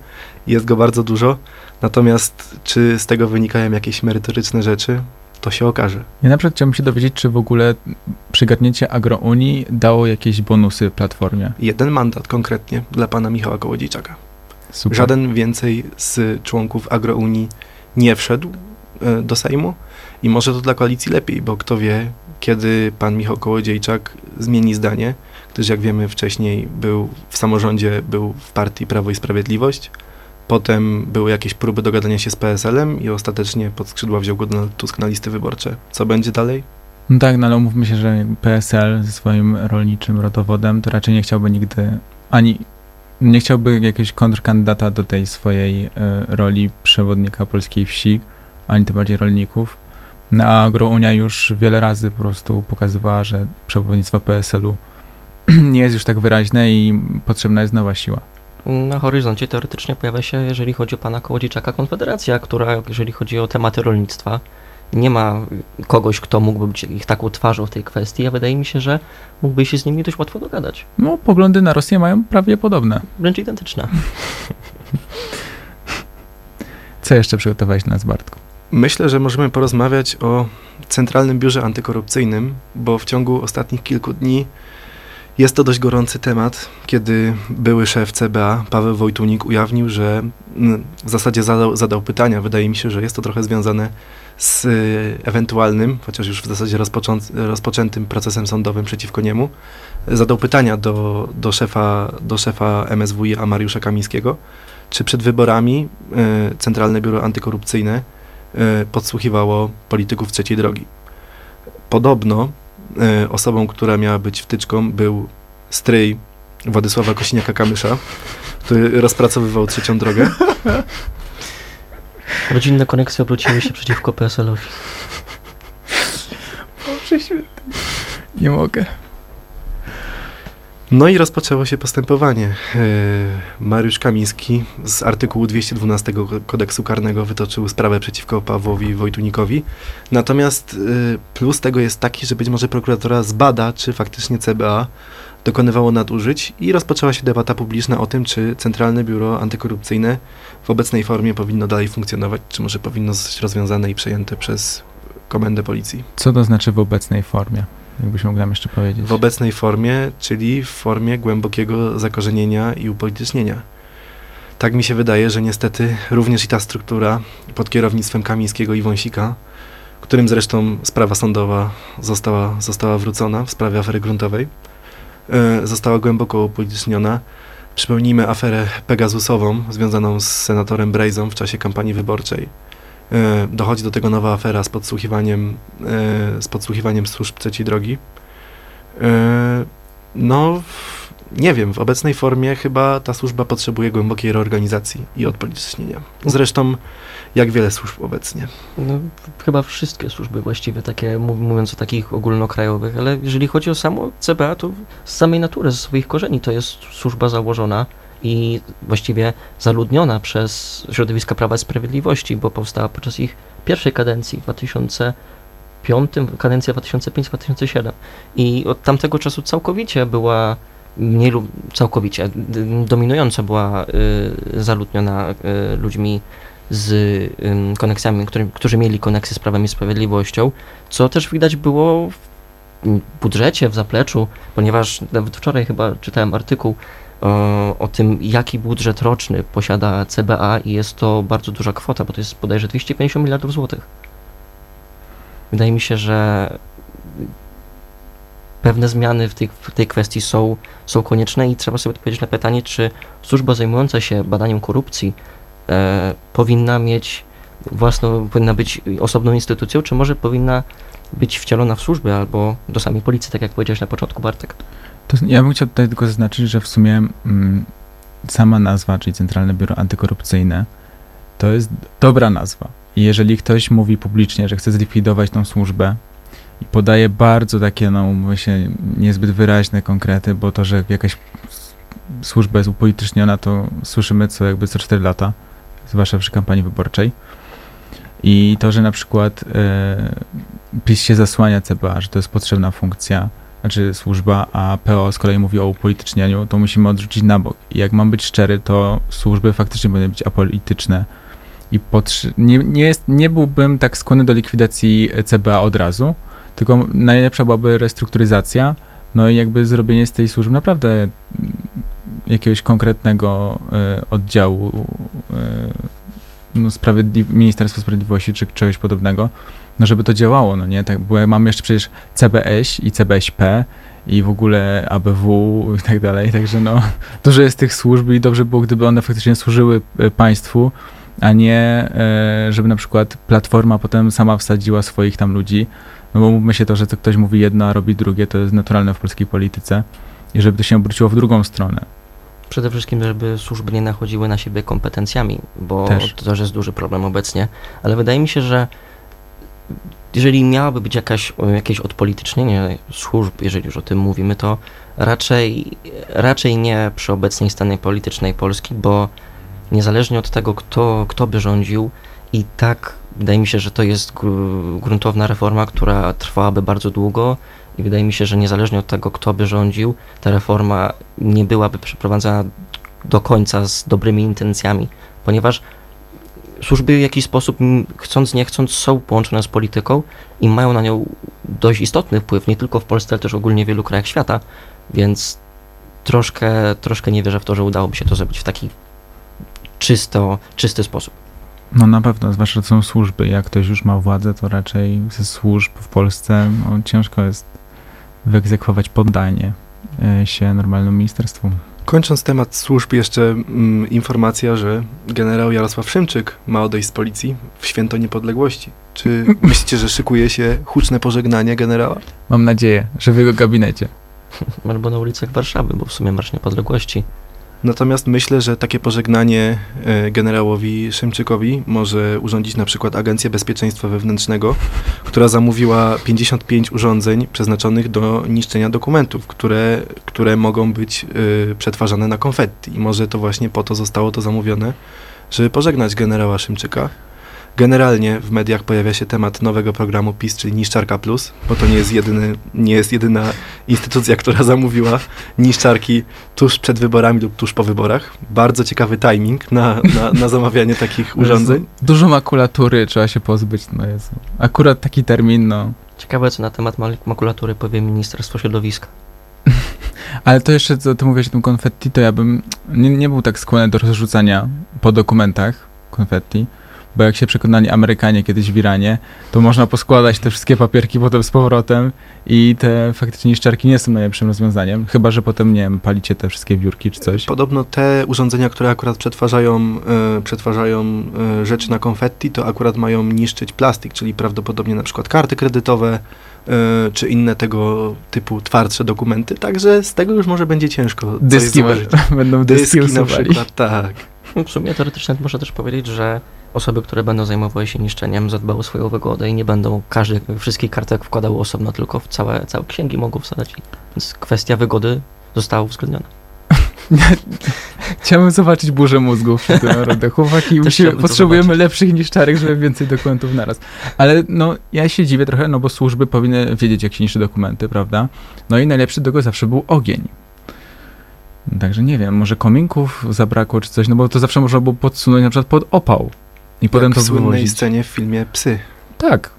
[SPEAKER 3] jest go bardzo dużo. Natomiast czy z tego wynikają jakieś merytoryczne rzeczy? to się okaże.
[SPEAKER 1] Ja na przykład chciałbym się dowiedzieć, czy w ogóle przygadnięcie Agrounii dało jakieś bonusy Platformie.
[SPEAKER 3] Jeden mandat konkretnie dla pana Michała Kołodziejczaka. Super. Żaden więcej z członków Agrounii nie wszedł e, do Sejmu i może to dla koalicji lepiej, bo kto wie, kiedy pan Michał Kołodziejczak zmieni zdanie, gdyż jak wiemy wcześniej był w samorządzie, był w partii Prawo i Sprawiedliwość, Potem były jakieś próby dogadania się z PSL-em i ostatecznie pod skrzydła wziął go Donald Tusk na listy wyborcze. Co będzie dalej?
[SPEAKER 1] No tak, no ale umówmy się, że PSL ze swoim rolniczym rodowodem to raczej nie chciałby nigdy ani nie chciałby jakiegoś kontrkandydata do tej swojej y, roli przewodnika polskiej wsi, ani tym bardziej rolników. No, a Agrounia już wiele razy po prostu pokazywała, że przewodnictwo PSL-u nie jest już tak wyraźne i potrzebna jest nowa siła
[SPEAKER 2] na horyzoncie teoretycznie pojawia się, jeżeli chodzi o pana Kołodziejczaka, Konfederacja, która, jeżeli chodzi o tematy rolnictwa, nie ma kogoś, kto mógłby być ich taką twarzą w tej kwestii, a wydaje mi się, że mógłby się z nimi dość łatwo dogadać.
[SPEAKER 1] No, poglądy na Rosję mają prawie podobne.
[SPEAKER 2] Wręcz identyczne.
[SPEAKER 1] Co jeszcze przygotowałeś dla nas, Bartku?
[SPEAKER 3] Myślę, że możemy porozmawiać o Centralnym Biurze Antykorupcyjnym, bo w ciągu ostatnich kilku dni Jest to dość gorący temat, kiedy były szef CBA, Paweł Wojtunik, ujawnił, że mm, w zasadzie zadał, zadał pytania. Wydaje mi się, że jest to trochę związane z y, ewentualnym, chociaż już w zasadzie rozpoczętym procesem sądowym przeciwko niemu. Zadał pytania do, do, szefa, do szefa MSWiA Mariusza Kamińskiego, czy przed wyborami y, Centralne Biuro Antykorupcyjne y, podsłuchiwało polityków trzeciej drogi. Podobno osobą, która miała być wtyczką, był stryj Władysława Kosiniaka-Kamysza, który rozpracowywał trzecią drogę.
[SPEAKER 2] Rodzinne koneksje obróciły się przeciwko PSL-owi.
[SPEAKER 1] Boże święty. Nie mogę.
[SPEAKER 3] No i rozpoczęło się postępowanie. E, Mariusz Kamiński z artykułu 212 kodeksu karnego wytoczył sprawę przeciwko Pawłowi Wojtunikowi. Natomiast e, plus tego jest taki, że być może prokuratora zbada, czy faktycznie CBA dokonywało nadużyć i rozpoczęła się debata publiczna o tym, czy Centralne Biuro Antykorupcyjne w obecnej formie powinno dalej funkcjonować, czy może powinno zostać rozwiązane i przejęte przez Komendę Policji.
[SPEAKER 1] Co to znaczy w obecnej formie? Jakbyś jeszcze powiedzieć.
[SPEAKER 3] W obecnej formie, czyli w formie głębokiego zakorzenienia i upolitycznienia. Tak mi się wydaje, że niestety również i ta struktura pod kierownictwem Kamińskiego i Wąsika, którym zresztą sprawa sądowa została, została wrócona w sprawie afery gruntowej, yy, została głęboko upolityczniona. Przypomnijmy aferę Pegasusową związaną z senatorem Brejzą w czasie kampanii wyborczej E, dochodzi do tego nowa afera z podsłuchiwaniem, e, z podsłuchiwaniem służb trzeciej drogi. E, no, nie wiem, w obecnej formie chyba ta służba potrzebuje głębokiej reorganizacji i odpolitycznienia. Zresztą jak wiele służb obecnie.
[SPEAKER 2] No, chyba wszystkie służby właściwie, takie mówiąc o takich ogólnokrajowych, ale jeżeli chodzi o samo CBA, to z samej natury, ze swoich korzeni to jest służba założona i właściwie zaludniona przez środowiska Prawa i Sprawiedliwości, bo powstała podczas ich pierwszej kadencji w 2005, kadencja 2005-2007 i od tamtego czasu całkowicie była nie lub całkowicie, dominująco była y, zaludniona y, ludźmi z y, koneksjami, który, którzy mieli koneksję z Prawem i Sprawiedliwością, co też widać było w budżecie, w zapleczu, ponieważ nawet wczoraj chyba czytałem artykuł o, tym, jaki budżet roczny posiada CBA i jest to bardzo duża kwota, bo to jest bodajże 250 miliardów złotych. Wydaje mi się, że pewne zmiany w tej, w tej kwestii są, są konieczne i trzeba sobie odpowiedzieć na pytanie, czy służba zajmująca się badaniem korupcji e, powinna mieć własną, powinna być osobną instytucją, czy może powinna być wcielona w służbę albo do samej policji, tak jak powiedziałeś na początku, Bartek.
[SPEAKER 1] To ja bym chciał tutaj tylko zaznaczyć, że w sumie mm, sama nazwa, czyli Centralne Biuro Antykorupcyjne, to jest dobra nazwa. I jeżeli ktoś mówi publicznie, że chce zlikwidować tą służbę i podaje bardzo takie, no się, niezbyt wyraźne konkrety, bo to, że jakaś służba jest upolityczniona, to słyszymy co jakby co 4 lata, zwłaszcza przy kampanii wyborczej. I to, że na przykład e, PiS się zasłania CBA, że to jest potrzebna funkcja, znaczy służba, a PO z kolei mówi o upolitycznianiu, to musimy odrzucić na bok. I jak mam być szczery, to służby faktycznie powinny być apolityczne. I nie, nie, jest, nie byłbym tak skłonny do likwidacji CBA od razu, tylko najlepsza byłaby restrukturyzacja, no i jakby zrobienie z tej służby naprawdę jakiegoś konkretnego y, oddziału y, no, sprawiedli- Ministerstwa Sprawiedliwości czy czegoś podobnego, no żeby to działało, no nie, tak, bo mamy jeszcze przecież CBS i CBSP i w ogóle ABW i tak dalej, także no dużo jest tych służb i dobrze było, gdyby one faktycznie służyły e, państwu, a nie e, żeby na przykład Platforma potem sama wsadziła swoich tam ludzi, no bo mówmy się to, że to ktoś mówi jedno, a robi drugie, to jest naturalne w polskiej polityce i żeby to się obróciło w drugą stronę.
[SPEAKER 2] Przede wszystkim, żeby służby nie nachodziły na siebie kompetencjami, bo Też. to też jest duży problem obecnie, ale wydaje mi się, że jeżeli miałaby być jakaś, jakieś odpolitycznienie służb, jeżeli już o tym mówimy, to raczej, raczej nie przy obecnej stanie politycznej Polski, bo niezależnie od tego, kto, kto by rządził, i tak wydaje mi się, że to jest gruntowna reforma, która trwałaby bardzo długo i wydaje mi się, że niezależnie od tego, kto by rządził, ta reforma nie byłaby przeprowadzana do końca z dobrymi intencjami, ponieważ służby w jakiś sposób, chcąc nie chcąc, są połączone z polityką i mają na nią dość istotny wpływ, nie tylko w Polsce, ale też ogólnie w wielu krajach świata. Więc troszkę, troszkę nie wierzę w to, że udałoby się to zrobić w taki czysto, czysty sposób.
[SPEAKER 1] No na pewno, zwłaszcza są służby. Jak ktoś już ma władzę, to raczej ze służb w Polsce no, ciężko jest wyegzekwować poddanie e, się normalnemu ministerstwu.
[SPEAKER 3] Kończąc temat służb, jeszcze mm, informacja, że generał Jarosław Szymczyk ma odejść z policji w święto niepodległości. Czy myślicie, że szykuje się huczne pożegnanie generała?
[SPEAKER 1] Mam nadzieję, że w jego gabinecie.
[SPEAKER 2] Albo na ulicach Warszawy, bo w sumie Marsz Niepodległości.
[SPEAKER 3] Natomiast myślę, że takie pożegnanie e, generałowi Szymczykowi może urządzić na przykład Agencja Bezpieczeństwa Wewnętrznego, która zamówiła 55 urządzeń przeznaczonych do niszczenia dokumentów, które, które mogą być e, przetwarzane na konfetti. I może to właśnie po to zostało to zamówione, żeby pożegnać generała Szymczyka. Generalnie w mediach pojawia się temat nowego programu PiS, czyli Niszczarka Plus, bo to nie jest, jedyny, nie jest jedyna instytucja, która zamówiła niszczarki tuż przed wyborami lub tuż po wyborach. Bardzo ciekawy timing na, na, na zamawianie takich urządzeń.
[SPEAKER 1] Dużo makulatury trzeba się pozbyć, no jest. Akurat taki termin, no.
[SPEAKER 2] Ciekawe, co na temat makulatury powie Ministerstwo Środowiska.
[SPEAKER 1] Ale to jeszcze, co ty mówisz o tym konfetti, to ja bym nie, nie był tak skłonny do rozrzucania po dokumentach konfetti, bo jak się przekonali Amerykanie kiedyś w Iranie, to można poskładać te wszystkie papierki potem z powrotem i te faktycznie niszczarki nie są najlepszym rozwiązaniem, chyba, że potem, nie wiem, palicie te wszystkie wiórki czy coś.
[SPEAKER 3] Podobno te urządzenia, które akurat przetwarzają, e, przetwarzają e, rzeczy na konfetti, to akurat mają niszczyć plastik, czyli prawdopodobnie na przykład karty kredytowe, e, czy inne tego typu twardsze dokumenty, także z tego już może będzie ciężko.
[SPEAKER 1] Dyski będą dyski,
[SPEAKER 3] Dyski na przykład, tak.
[SPEAKER 2] W sumie teoretycznie można też powiedzieć, że osoby, które będą zajmowały się niszczeniem, zadbały o swoją wygodę i nie będą każdy, wszystkich kartek wkładały osobno, tylko w całe, całe księgi mogą wsadzać. Więc kwestia wygody została uwzględniona.
[SPEAKER 1] Chciałbym zobaczyć burzę mózgów przy tym naprawdę. Chłopaki, potrzebujemy lepszych niszczarek, żeby więcej dokumentów naraz. Ale no, ja się dziwię trochę, no bo służby powinny wiedzieć, jak się niszczy dokumenty, prawda? No i najlepszy do tego zawsze był ogień. Także nie wiem, może kominków zabrakło czy coś, no bo to zawsze można było podsunąć na przykład pod opał. I potem
[SPEAKER 3] Jak
[SPEAKER 1] to
[SPEAKER 3] w słynnej
[SPEAKER 1] wywozić.
[SPEAKER 3] scenie w filmie Psy.
[SPEAKER 1] Tak.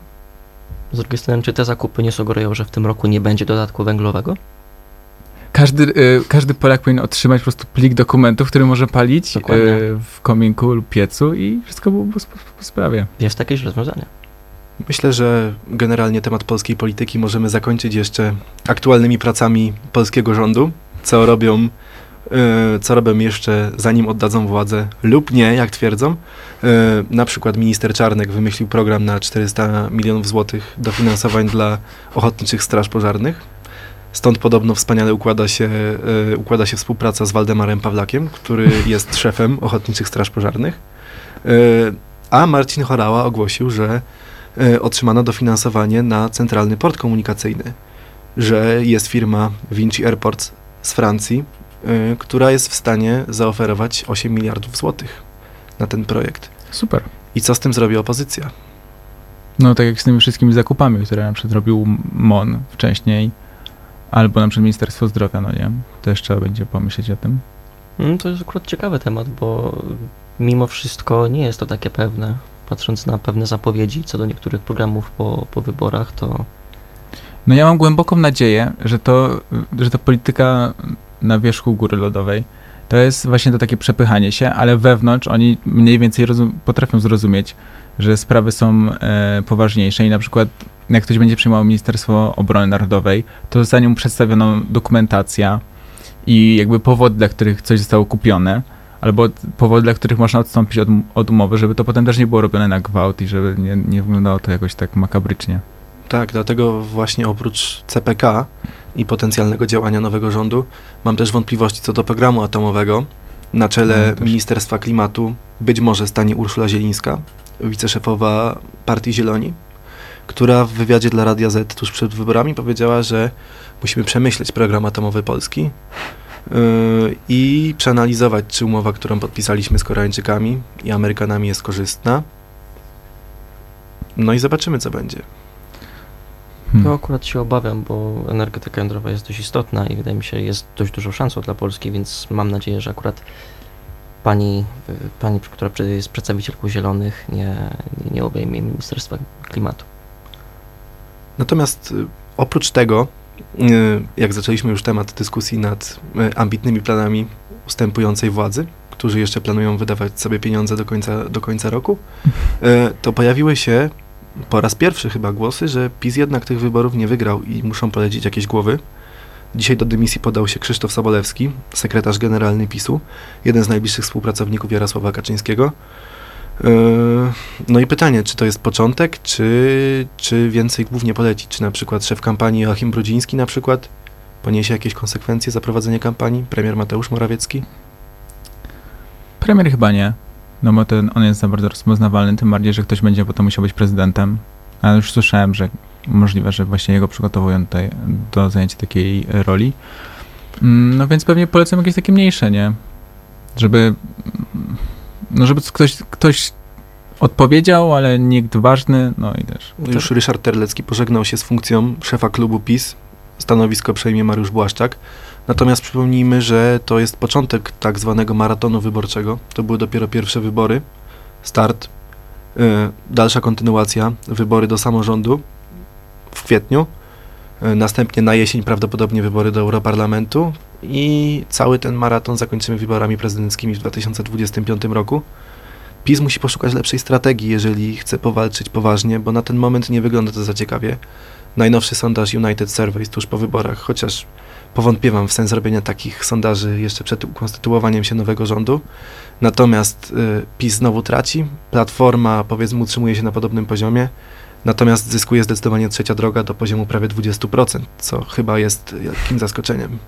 [SPEAKER 2] Z drugiej strony, czy te zakupy nie sugerują, że w tym roku nie będzie dodatku węglowego?
[SPEAKER 1] Każdy, y, każdy Polak powinien otrzymać po prostu plik dokumentów, który może palić
[SPEAKER 2] Dokładnie.
[SPEAKER 1] y, w kominku lub piecu i wszystko było po, po, po sprawie.
[SPEAKER 2] Jest jakieś rozwiązanie.
[SPEAKER 3] Myślę, że generalnie temat polskiej polityki możemy zakończyć jeszcze aktualnymi pracami polskiego rządu, co robią, co robią jeszcze zanim oddadzą władzę lub nie, jak twierdzą. E, na przykład minister Czarnek wymyślił program na 400 milionów złotych dofinansowań dla ochotniczych straż pożarnych. Stąd podobno wspaniale układa się, e, układa się współpraca z Waldemarem Pawlakiem, który jest szefem ochotniczych straż pożarnych. A Marcin Chorała ogłosił, że otrzymano dofinansowanie na centralny port komunikacyjny, że jest firma Vinci Airports z Francji, która jest w stanie zaoferować 8 miliardów złotych na ten projekt.
[SPEAKER 1] Super.
[SPEAKER 3] I co z tym zrobi opozycja?
[SPEAKER 1] No tak jak z tymi wszystkimi zakupami, które na przykład robił MON wcześniej, albo na przykład Ministerstwo Zdrowia, no nie? Też trzeba będzie pomyśleć o tym.
[SPEAKER 2] Mm, To jest akurat ciekawy temat, bo mimo wszystko nie jest to takie pewne. Patrząc na pewne zapowiedzi co do niektórych programów po, po wyborach, to
[SPEAKER 1] No ja mam głęboką nadzieję, że to, że ta polityka na wierzchu góry lodowej to jest właśnie to takie przepychanie się, ale wewnątrz oni mniej więcej potrafią zrozumieć, że sprawy są e, poważniejsze i na przykład jak ktoś będzie przejmował Ministerstwo Obrony Narodowej, to zostanie mu przedstawiona dokumentacja i jakby powody, dla których coś zostało kupione, albo powody, dla których można odstąpić od, od umowy, żeby to potem też nie było robione na gwałt i żeby nie, nie wyglądało to jakoś tak makabrycznie.
[SPEAKER 3] Tak, dlatego właśnie oprócz CPK i potencjalnego działania nowego rządu, mam też wątpliwości co do programu atomowego. Na czele
[SPEAKER 1] No, też.
[SPEAKER 3] Ministerstwa Klimatu być może stanie Urszula Zielińska, wiceszefowa Partii Zieloni, która w wywiadzie dla Radia Z tuż przed wyborami powiedziała, że musimy przemyśleć program atomowy Polski yy, i przeanalizować, czy umowa, którą podpisaliśmy z Koreańczykami i Amerykanami jest korzystna. No i zobaczymy, co będzie.
[SPEAKER 1] Hmm.
[SPEAKER 2] no akurat się obawiam, bo energetyka jądrowa jest dość istotna i wydaje mi się, jest dość dużą szansą dla Polski, więc mam nadzieję, że akurat pani, y, pani która jest przedstawicielką Zielonych, nie, nie, obejmie Ministerstwa Klimatu.
[SPEAKER 3] Natomiast y, oprócz tego jak zaczęliśmy już temat dyskusji nad ambitnymi planami ustępującej władzy, którzy jeszcze planują wydawać sobie pieniądze do końca, do końca roku, to pojawiły się po raz pierwszy chyba głosy, że PiS jednak tych wyborów nie wygrał i muszą polecić jakieś głowy. Dzisiaj do dymisji podał się Krzysztof Sobolewski, sekretarz generalny PiSu, jeden z najbliższych współpracowników Jarosława Kaczyńskiego. Yy, no i pytanie, czy to jest początek, czy, czy więcej głów nie poleci? Czy na przykład szef kampanii Joachim Brudziński na przykład poniesie jakieś konsekwencje za prowadzenie kampanii? Premier Mateusz Morawiecki?
[SPEAKER 1] Premier chyba nie. No bo ten, on jest za bardzo rozpoznawalny, tym bardziej, że ktoś będzie potem musiał być prezydentem. Ale już słyszałem, że możliwe, że właśnie jego przygotowują tutaj do zajęcia takiej roli. Mm, no więc pewnie polecam jakieś takie mniejsze, nie? Żeby, no żeby ktoś, ktoś odpowiedział, ale nikt ważny, no i też.
[SPEAKER 3] Już Ryszard Terlecki pożegnał się z funkcją szefa klubu PiS. Stanowisko przejmie Mariusz Błaszczak. Natomiast przypomnijmy, że to jest początek tak zwanego maratonu wyborczego. To były dopiero pierwsze wybory, start, yy, dalsza kontynuacja, wybory do samorządu w kwietniu, yy, następnie na jesień prawdopodobnie wybory do Europarlamentu i cały ten maraton zakończymy wyborami prezydenckimi w 2025 roku. PiS musi poszukać lepszej strategii, jeżeli chce powalczyć poważnie, bo na ten moment nie wygląda to za ciekawie. Najnowszy sondaż United Surveys tuż po wyborach, chociaż powątpiewam w sens robienia takich sondaży jeszcze przed ukonstytuowaniem się nowego rządu. Natomiast y, PiS znowu traci, Platforma powiedzmy utrzymuje się na podobnym poziomie, natomiast zyskuje zdecydowanie trzecia droga do poziomu prawie 20%, co chyba jest jakimś zaskoczeniem.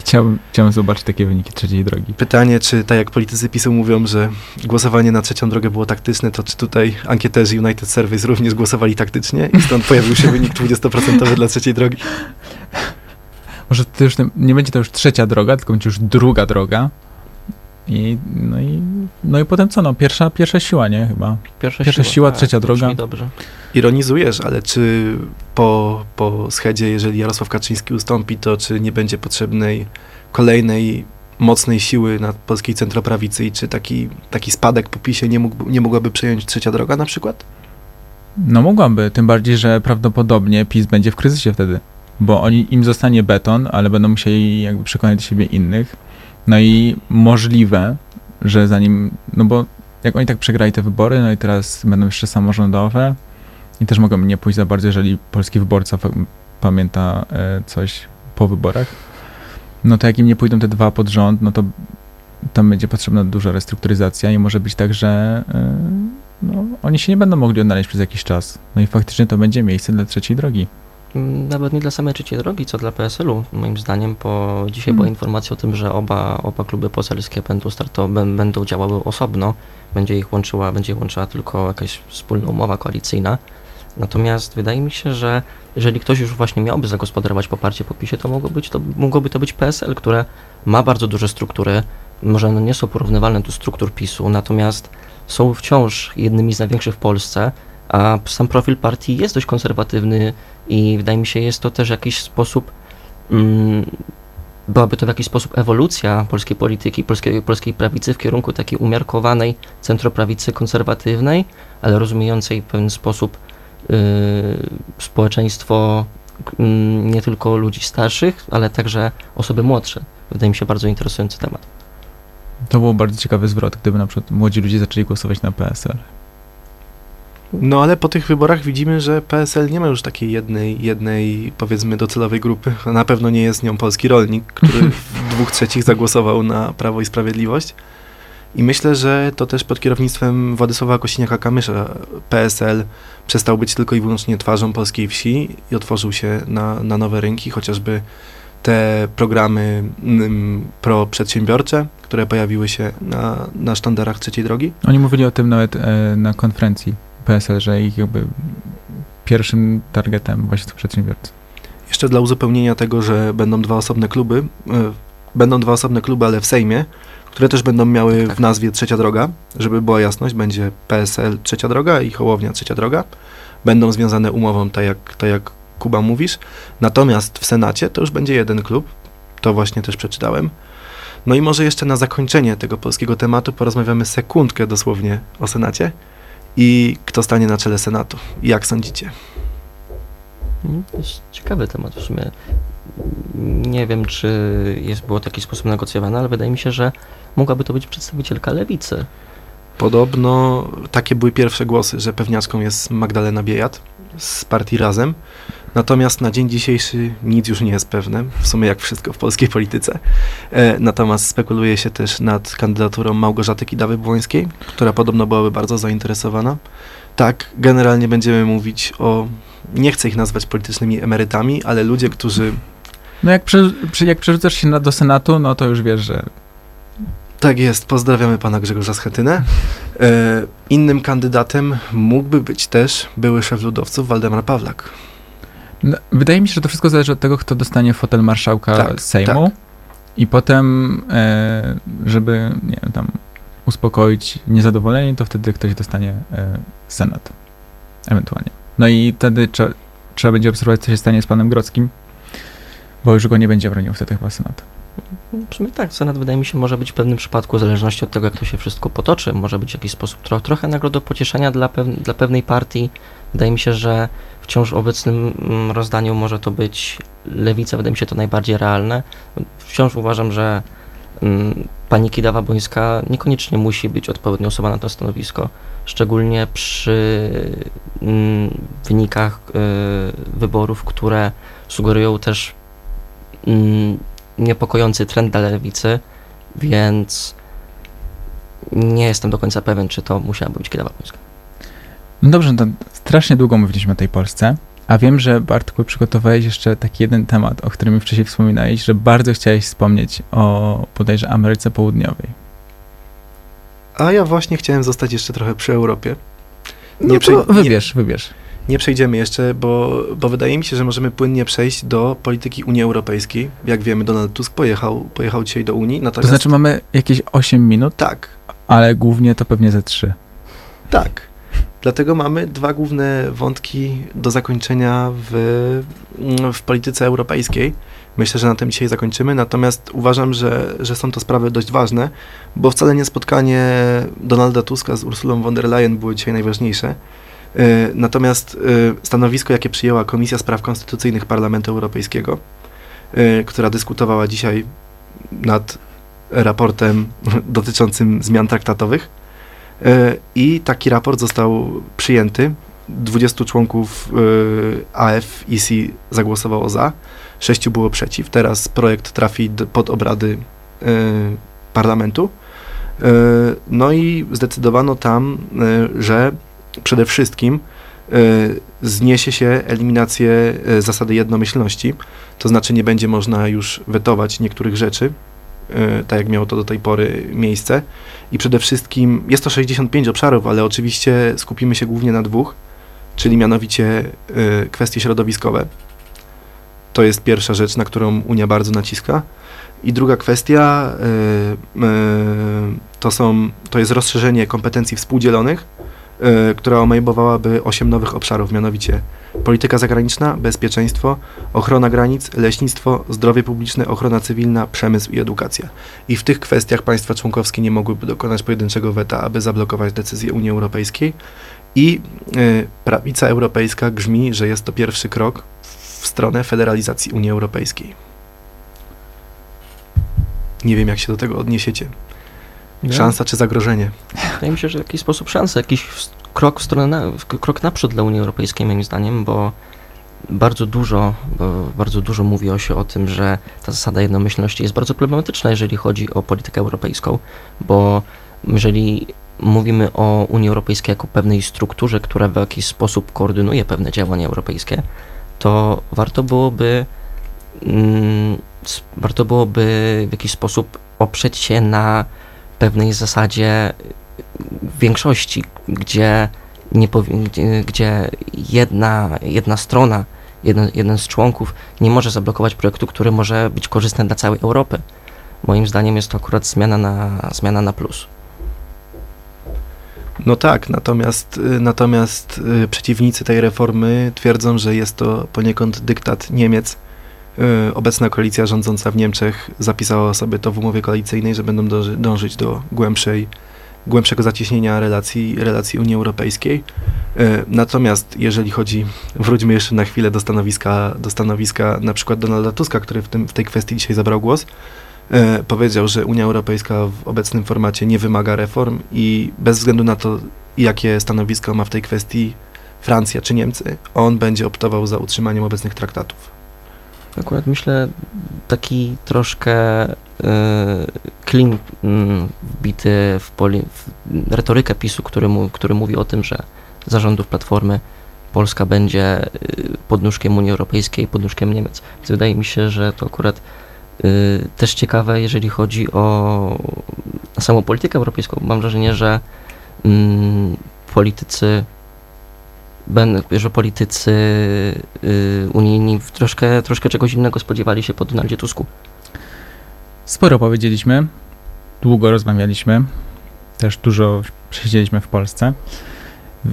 [SPEAKER 1] Chciałbym, chciałbym zobaczyć takie wyniki trzeciej drogi.
[SPEAKER 3] Pytanie, czy tak jak politycy PiSu mówią, że głosowanie na trzecią drogę było taktyczne, to czy tutaj ankieterzy United Surveys również głosowali taktycznie i stąd pojawił się wynik 20% dla trzeciej drogi?
[SPEAKER 1] Może to już nie będzie to już trzecia droga, tylko będzie już druga droga. I, no, i, no i potem co, no, pierwsza, pierwsza siła, nie, chyba.
[SPEAKER 2] Pierwsza,
[SPEAKER 1] pierwsza siła, siła tak, trzecia droga.
[SPEAKER 2] Dobrze.
[SPEAKER 3] Ironizujesz, ale czy po, po schedzie, jeżeli Jarosław Kaczyński ustąpi, to czy nie będzie potrzebnej kolejnej mocnej siły na polskiej centroprawicy i czy taki, taki spadek po PiSie nie, mógł, nie mogłaby przejąć trzecia droga na przykład?
[SPEAKER 1] No mogłaby, tym bardziej, że prawdopodobnie PiS będzie w kryzysie wtedy bo oni, im zostanie beton, ale będą musieli jakby przekonać do siebie innych. No i możliwe, że zanim, no bo jak oni tak przegrali te wybory, no i teraz będą jeszcze samorządowe i też mogą nie pójść za bardzo, jeżeli polski wyborca pamięta e, coś po wyborach, no to jak im nie pójdą te dwa pod rząd, no to tam będzie potrzebna duża restrukturyzacja i może być tak, że e, no, oni się nie będą mogli odnaleźć przez jakiś czas. No i faktycznie to będzie miejsce dla trzeciej drogi.
[SPEAKER 2] Nawet nie dla samej trzeciej drogi, co dla PSL-u, moim zdaniem, bo dzisiaj była hmm. informacja o tym, że oba, oba kluby poselskie będą, startowe, będą działały osobno, będzie ich łączyła, będzie ich łączyła tylko jakaś wspólna umowa koalicyjna. Natomiast wydaje mi się, że jeżeli ktoś już właśnie miałby zagospodarować poparcie po PiSie, to, mogło być, to mogłoby to być PSL, które ma bardzo duże struktury, może nie są porównywalne do struktur PiSu, natomiast są wciąż jednymi z największych w Polsce, a sam profil partii jest dość konserwatywny i wydaje mi się, jest to też jakiś sposób, mm, byłaby to w jakiś sposób ewolucja polskiej polityki, polskiej, polskiej prawicy w kierunku takiej umiarkowanej centroprawicy konserwatywnej, ale rozumiejącej w pewien sposób yy, społeczeństwo yy, nie tylko ludzi starszych, ale także osoby młodsze. Wydaje mi się bardzo interesujący temat.
[SPEAKER 1] To był bardzo ciekawy zwrot, gdyby na przykład młodzi ludzie zaczęli głosować na PSL.
[SPEAKER 3] No ale po tych wyborach widzimy, że PSL nie ma już takiej jednej, jednej powiedzmy docelowej grupy. Na pewno nie jest nią polski rolnik, który w dwóch trzecich zagłosował na Prawo i Sprawiedliwość. I myślę, że to też pod kierownictwem Władysława Kosiniaka-Kamysza PSL przestał być tylko i wyłącznie twarzą polskiej wsi i otworzył się na, na nowe rynki, chociażby te programy mm, pro-przedsiębiorcze, które pojawiły się na, na sztandarach trzeciej drogi.
[SPEAKER 1] Oni mówili o tym nawet e, na konferencji PSL, że ich jakby pierwszym targetem właśnie to przedsiębiorcy.
[SPEAKER 3] Jeszcze dla uzupełnienia tego, że będą dwa osobne kluby, y, będą dwa osobne kluby, ale w Sejmie, które też będą miały tak. w nazwie Trzecia Droga, żeby była jasność, będzie PSL Trzecia Droga i Hołownia Trzecia Droga. Będą związane umową, tak jak, tak jak Kuba mówisz. Natomiast w Senacie to już będzie jeden klub, to właśnie też przeczytałem. No i może jeszcze na zakończenie tego polskiego tematu porozmawiamy sekundkę dosłownie o Senacie i kto stanie na czele Senatu. Jak sądzicie?
[SPEAKER 2] Mm, To jest ciekawy temat w sumie. Nie wiem, czy jest było w taki sposób negocjowane, ale wydaje mi się, że mogłaby to być przedstawicielka lewicy.
[SPEAKER 3] Podobno takie były pierwsze głosy, że pewniaczką jest Magdalena Biejat z partii Razem. Natomiast na dzień dzisiejszy nic już nie jest pewne, w sumie jak wszystko w polskiej polityce. E, natomiast spekuluje się też nad kandydaturą Małgorzaty Kidawy-Błońskiej, która podobno byłaby bardzo zainteresowana. Tak, generalnie będziemy mówić o, nie chcę ich nazwać politycznymi emerytami, ale ludzie, którzy
[SPEAKER 1] No jak, prze, jak przerzucasz się na, do Senatu, no to już wiesz, że
[SPEAKER 3] Tak jest, pozdrawiamy pana Grzegorza Schetynę. E, innym kandydatem mógłby być też były szef ludowców Waldemar Pawlak.
[SPEAKER 1] No, wydaje mi się, że to wszystko zależy od tego, kto dostanie fotel marszałka
[SPEAKER 3] Tak,
[SPEAKER 1] Sejmu. I potem, e, żeby nie wiem, tam uspokoić niezadowolenie, to wtedy ktoś dostanie e, Senat. Ewentualnie. No i wtedy trzeba, trzeba będzie obserwować, co się stanie z panem Grodzkim, bo już go nie będzie bronił wtedy chyba Senat.
[SPEAKER 2] W sumie tak, Senat wydaje mi się może być w pewnym przypadku, w zależności od tego, jak to się wszystko potoczy, może być w jakiś sposób tro, trochę nagrodą pocieszenia dla, pew, dla pewnej partii. Wydaje mi się, że wciąż w obecnym mm, rozdaniu może to być lewica, wydaje mi się to najbardziej realne. Wciąż uważam, że mm, pani Kidawa-Bońska niekoniecznie musi być odpowiednią osobą na to stanowisko, szczególnie przy mm, wynikach y, wyborów, które sugerują też niepokojący trend dla lewicy, więc nie jestem do końca pewien, czy to musiała być Kidawa Błońska.
[SPEAKER 1] No dobrze, to strasznie długo mówiliśmy o tej Polsce, a wiem, że Bartku przygotowałeś jeszcze taki jeden temat, o którym wcześniej wspominałeś, że bardzo chciałeś wspomnieć o bodajże Ameryce Południowej.
[SPEAKER 3] A ja właśnie chciałem zostać jeszcze trochę przy Europie.
[SPEAKER 1] No
[SPEAKER 3] Nie
[SPEAKER 1] to
[SPEAKER 3] przej-
[SPEAKER 1] wybierz, wybierz.
[SPEAKER 3] Nie przejdziemy jeszcze, bo, bo wydaje mi się, że możemy płynnie przejść do polityki Unii Europejskiej. Jak wiemy, Donald Tusk pojechał, pojechał dzisiaj do Unii.
[SPEAKER 1] To
[SPEAKER 3] Natomiast
[SPEAKER 1] znaczy mamy jakieś 8 minut,
[SPEAKER 3] tak,
[SPEAKER 1] ale głównie to pewnie ze 3.
[SPEAKER 3] tak. Dlatego mamy dwa główne wątki do zakończenia w, w polityce europejskiej. Myślę, że na tym dzisiaj zakończymy, natomiast uważam, że, że są to sprawy dość ważne, bo wcale nie spotkanie Donalda Tuska z Ursulą von der Leyen było dzisiaj najważniejsze. Y, Natomiast y, stanowisko, jakie przyjęła Komisja Spraw Konstytucyjnych Parlamentu Europejskiego, y, która dyskutowała dzisiaj nad raportem dotyczącym zmian traktatowych, i taki raport został przyjęty. 20 członków y, AF i C zagłosowało za, 6 było przeciw. Teraz projekt trafi pod obrady y, parlamentu. No i zdecydowano tam, że przede wszystkim zniesie się eliminację zasady jednomyślności, to znaczy nie będzie można już wetować niektórych rzeczy, tak jak miało to do tej pory miejsce. I przede wszystkim jest to 65 obszarów, ale oczywiście skupimy się głównie na dwóch, czyli mianowicie y, kwestie środowiskowe. To jest pierwsza rzecz, na którą Unia bardzo naciska. I druga kwestia y, to, są, to jest rozszerzenie kompetencji współdzielonych, która obejmowałaby osiem nowych obszarów, mianowicie polityka zagraniczna, bezpieczeństwo, ochrona granic, leśnictwo, zdrowie publiczne, ochrona cywilna, przemysł i edukacja. I w tych kwestiach państwa członkowskie nie mogłyby dokonać pojedynczego weta, aby zablokować decyzję Unii Europejskiej. I y, prawica europejska grzmi, że jest to pierwszy krok w stronę federalizacji Unii Europejskiej. Nie wiem, jak się do tego odniesiecie. Szansa czy zagrożenie?
[SPEAKER 2] Wydaje mi się, że w jakiś sposób szansa, jakiś krok w stronę, na, krok naprzód dla Unii Europejskiej moim zdaniem, bo bardzo dużo, bo bardzo dużo mówiło się o tym, że ta zasada jednomyślności jest bardzo problematyczna, jeżeli chodzi o politykę europejską, bo jeżeli mówimy o Unii Europejskiej jako pewnej strukturze, która w jakiś sposób koordynuje pewne działania europejskie, to warto byłoby mm, warto byłoby w jakiś sposób oprzeć się na pewnej zasadzie większości, gdzie, nie powi- gdzie, jedna, jedna strona, jeden, jeden z członków nie może zablokować projektu, który może być korzystny dla całej Europy. Moim zdaniem jest to akurat zmiana na, zmiana na plus.
[SPEAKER 3] No tak, natomiast, natomiast y, przeciwnicy tej reformy twierdzą, że jest to poniekąd dyktat Niemiec. Y, Obecna koalicja rządząca w Niemczech zapisała sobie to w umowie koalicyjnej, że będą dąży, dążyć do głębszej głębszego zacieśnienia relacji, relacji Unii Europejskiej. E, Natomiast jeżeli chodzi, wróćmy jeszcze na chwilę do stanowiska, do stanowiska na przykład Donalda Tuska, który w, tym, w tej kwestii dzisiaj zabrał głos, e, powiedział, że Unia Europejska w obecnym formacie nie wymaga reform i bez względu na to, jakie stanowisko ma w tej kwestii Francja czy Niemcy, on będzie optował za utrzymaniem obecnych traktatów.
[SPEAKER 2] Akurat myślę, taki troszkę y, klin mm, wbity w, poli, w retorykę PiSu, który, mu, który mówi o tym, że zarządów Platformy Polska będzie y, podnóżkiem Unii Europejskiej, podnóżkiem Niemiec. Więc wydaje mi się, że to akurat y, też ciekawe, jeżeli chodzi o samą politykę europejską. Mam wrażenie, że mm, politycy że politycy y, unijni troszkę, troszkę czegoś innego spodziewali się po Donaldzie Tusku.
[SPEAKER 1] Sporo powiedzieliśmy, długo rozmawialiśmy, też dużo przesiedzieliśmy w Polsce.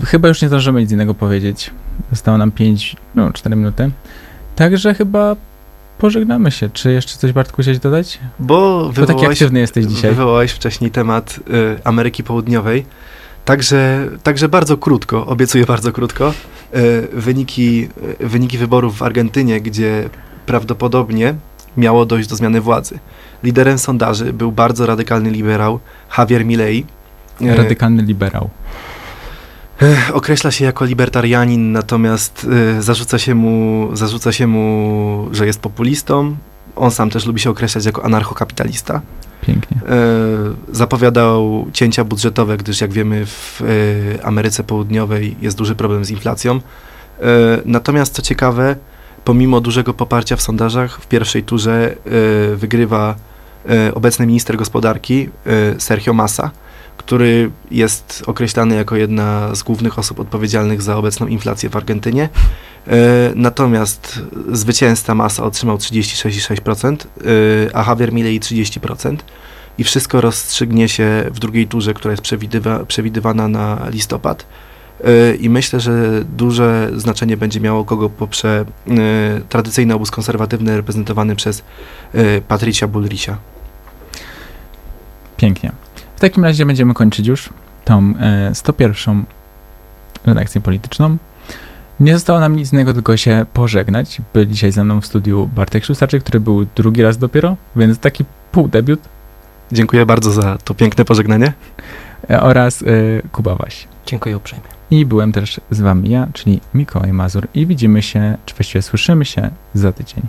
[SPEAKER 1] Chyba już nie zdążymy nic innego powiedzieć. Zostało nam 5, no 4 minuty. Także chyba pożegnamy się. Czy jeszcze coś Bartku chciałeś dodać?
[SPEAKER 3] Bo
[SPEAKER 1] Bo taki
[SPEAKER 3] wywołałeś,
[SPEAKER 1] aktywny jesteś dzisiaj.
[SPEAKER 3] wywołałeś wcześniej temat y, Ameryki Południowej. Także, także bardzo krótko, obiecuję bardzo krótko, y, wyniki, y, wyniki wyborów w Argentynie, gdzie prawdopodobnie miało dojść do zmiany władzy. Liderem sondaży był bardzo radykalny liberał Javier Milei. Y,
[SPEAKER 1] Radykalny liberał.
[SPEAKER 3] Określa się jako libertarianin, natomiast zarzuca, się mu, zarzuca się mu, że jest populistą. On sam też lubi się określać jako anarchokapitalista.
[SPEAKER 1] Pięknie.
[SPEAKER 3] E, zapowiadał cięcia budżetowe, gdyż jak wiemy w e, Ameryce Południowej jest duży problem z inflacją. E, natomiast co ciekawe, pomimo dużego poparcia w sondażach, w pierwszej turze wygrywa obecny minister gospodarki Sergio Massa, który jest określany jako jedna z głównych osób odpowiedzialnych za obecną inflację w Argentynie. E, Natomiast zwycięzca Massa otrzymał 36,6%, e, a Javier Milei 30%. I wszystko rozstrzygnie się w drugiej turze, która jest przewidywa, przewidywana na listopad. E, I myślę, że duże znaczenie będzie miało, kogo poprze tradycyjny obóz konserwatywny reprezentowany przez Patricia Bullrisia.
[SPEAKER 1] Pięknie. W takim razie będziemy kończyć już tą e, 101. redakcję polityczną. Nie zostało nam nic innego, tylko się pożegnać. Był dzisiaj ze mną w studiu Bartek Szustaczyk, który był drugi raz dopiero, więc taki półdebiut
[SPEAKER 3] Dziękuję bardzo za to piękne pożegnanie.
[SPEAKER 1] e, oraz e, Kuba Waś.
[SPEAKER 2] Dziękuję uprzejmie.
[SPEAKER 1] I byłem też z wami ja, czyli Mikołaj Mazur i widzimy się, czy właściwie słyszymy się za tydzień.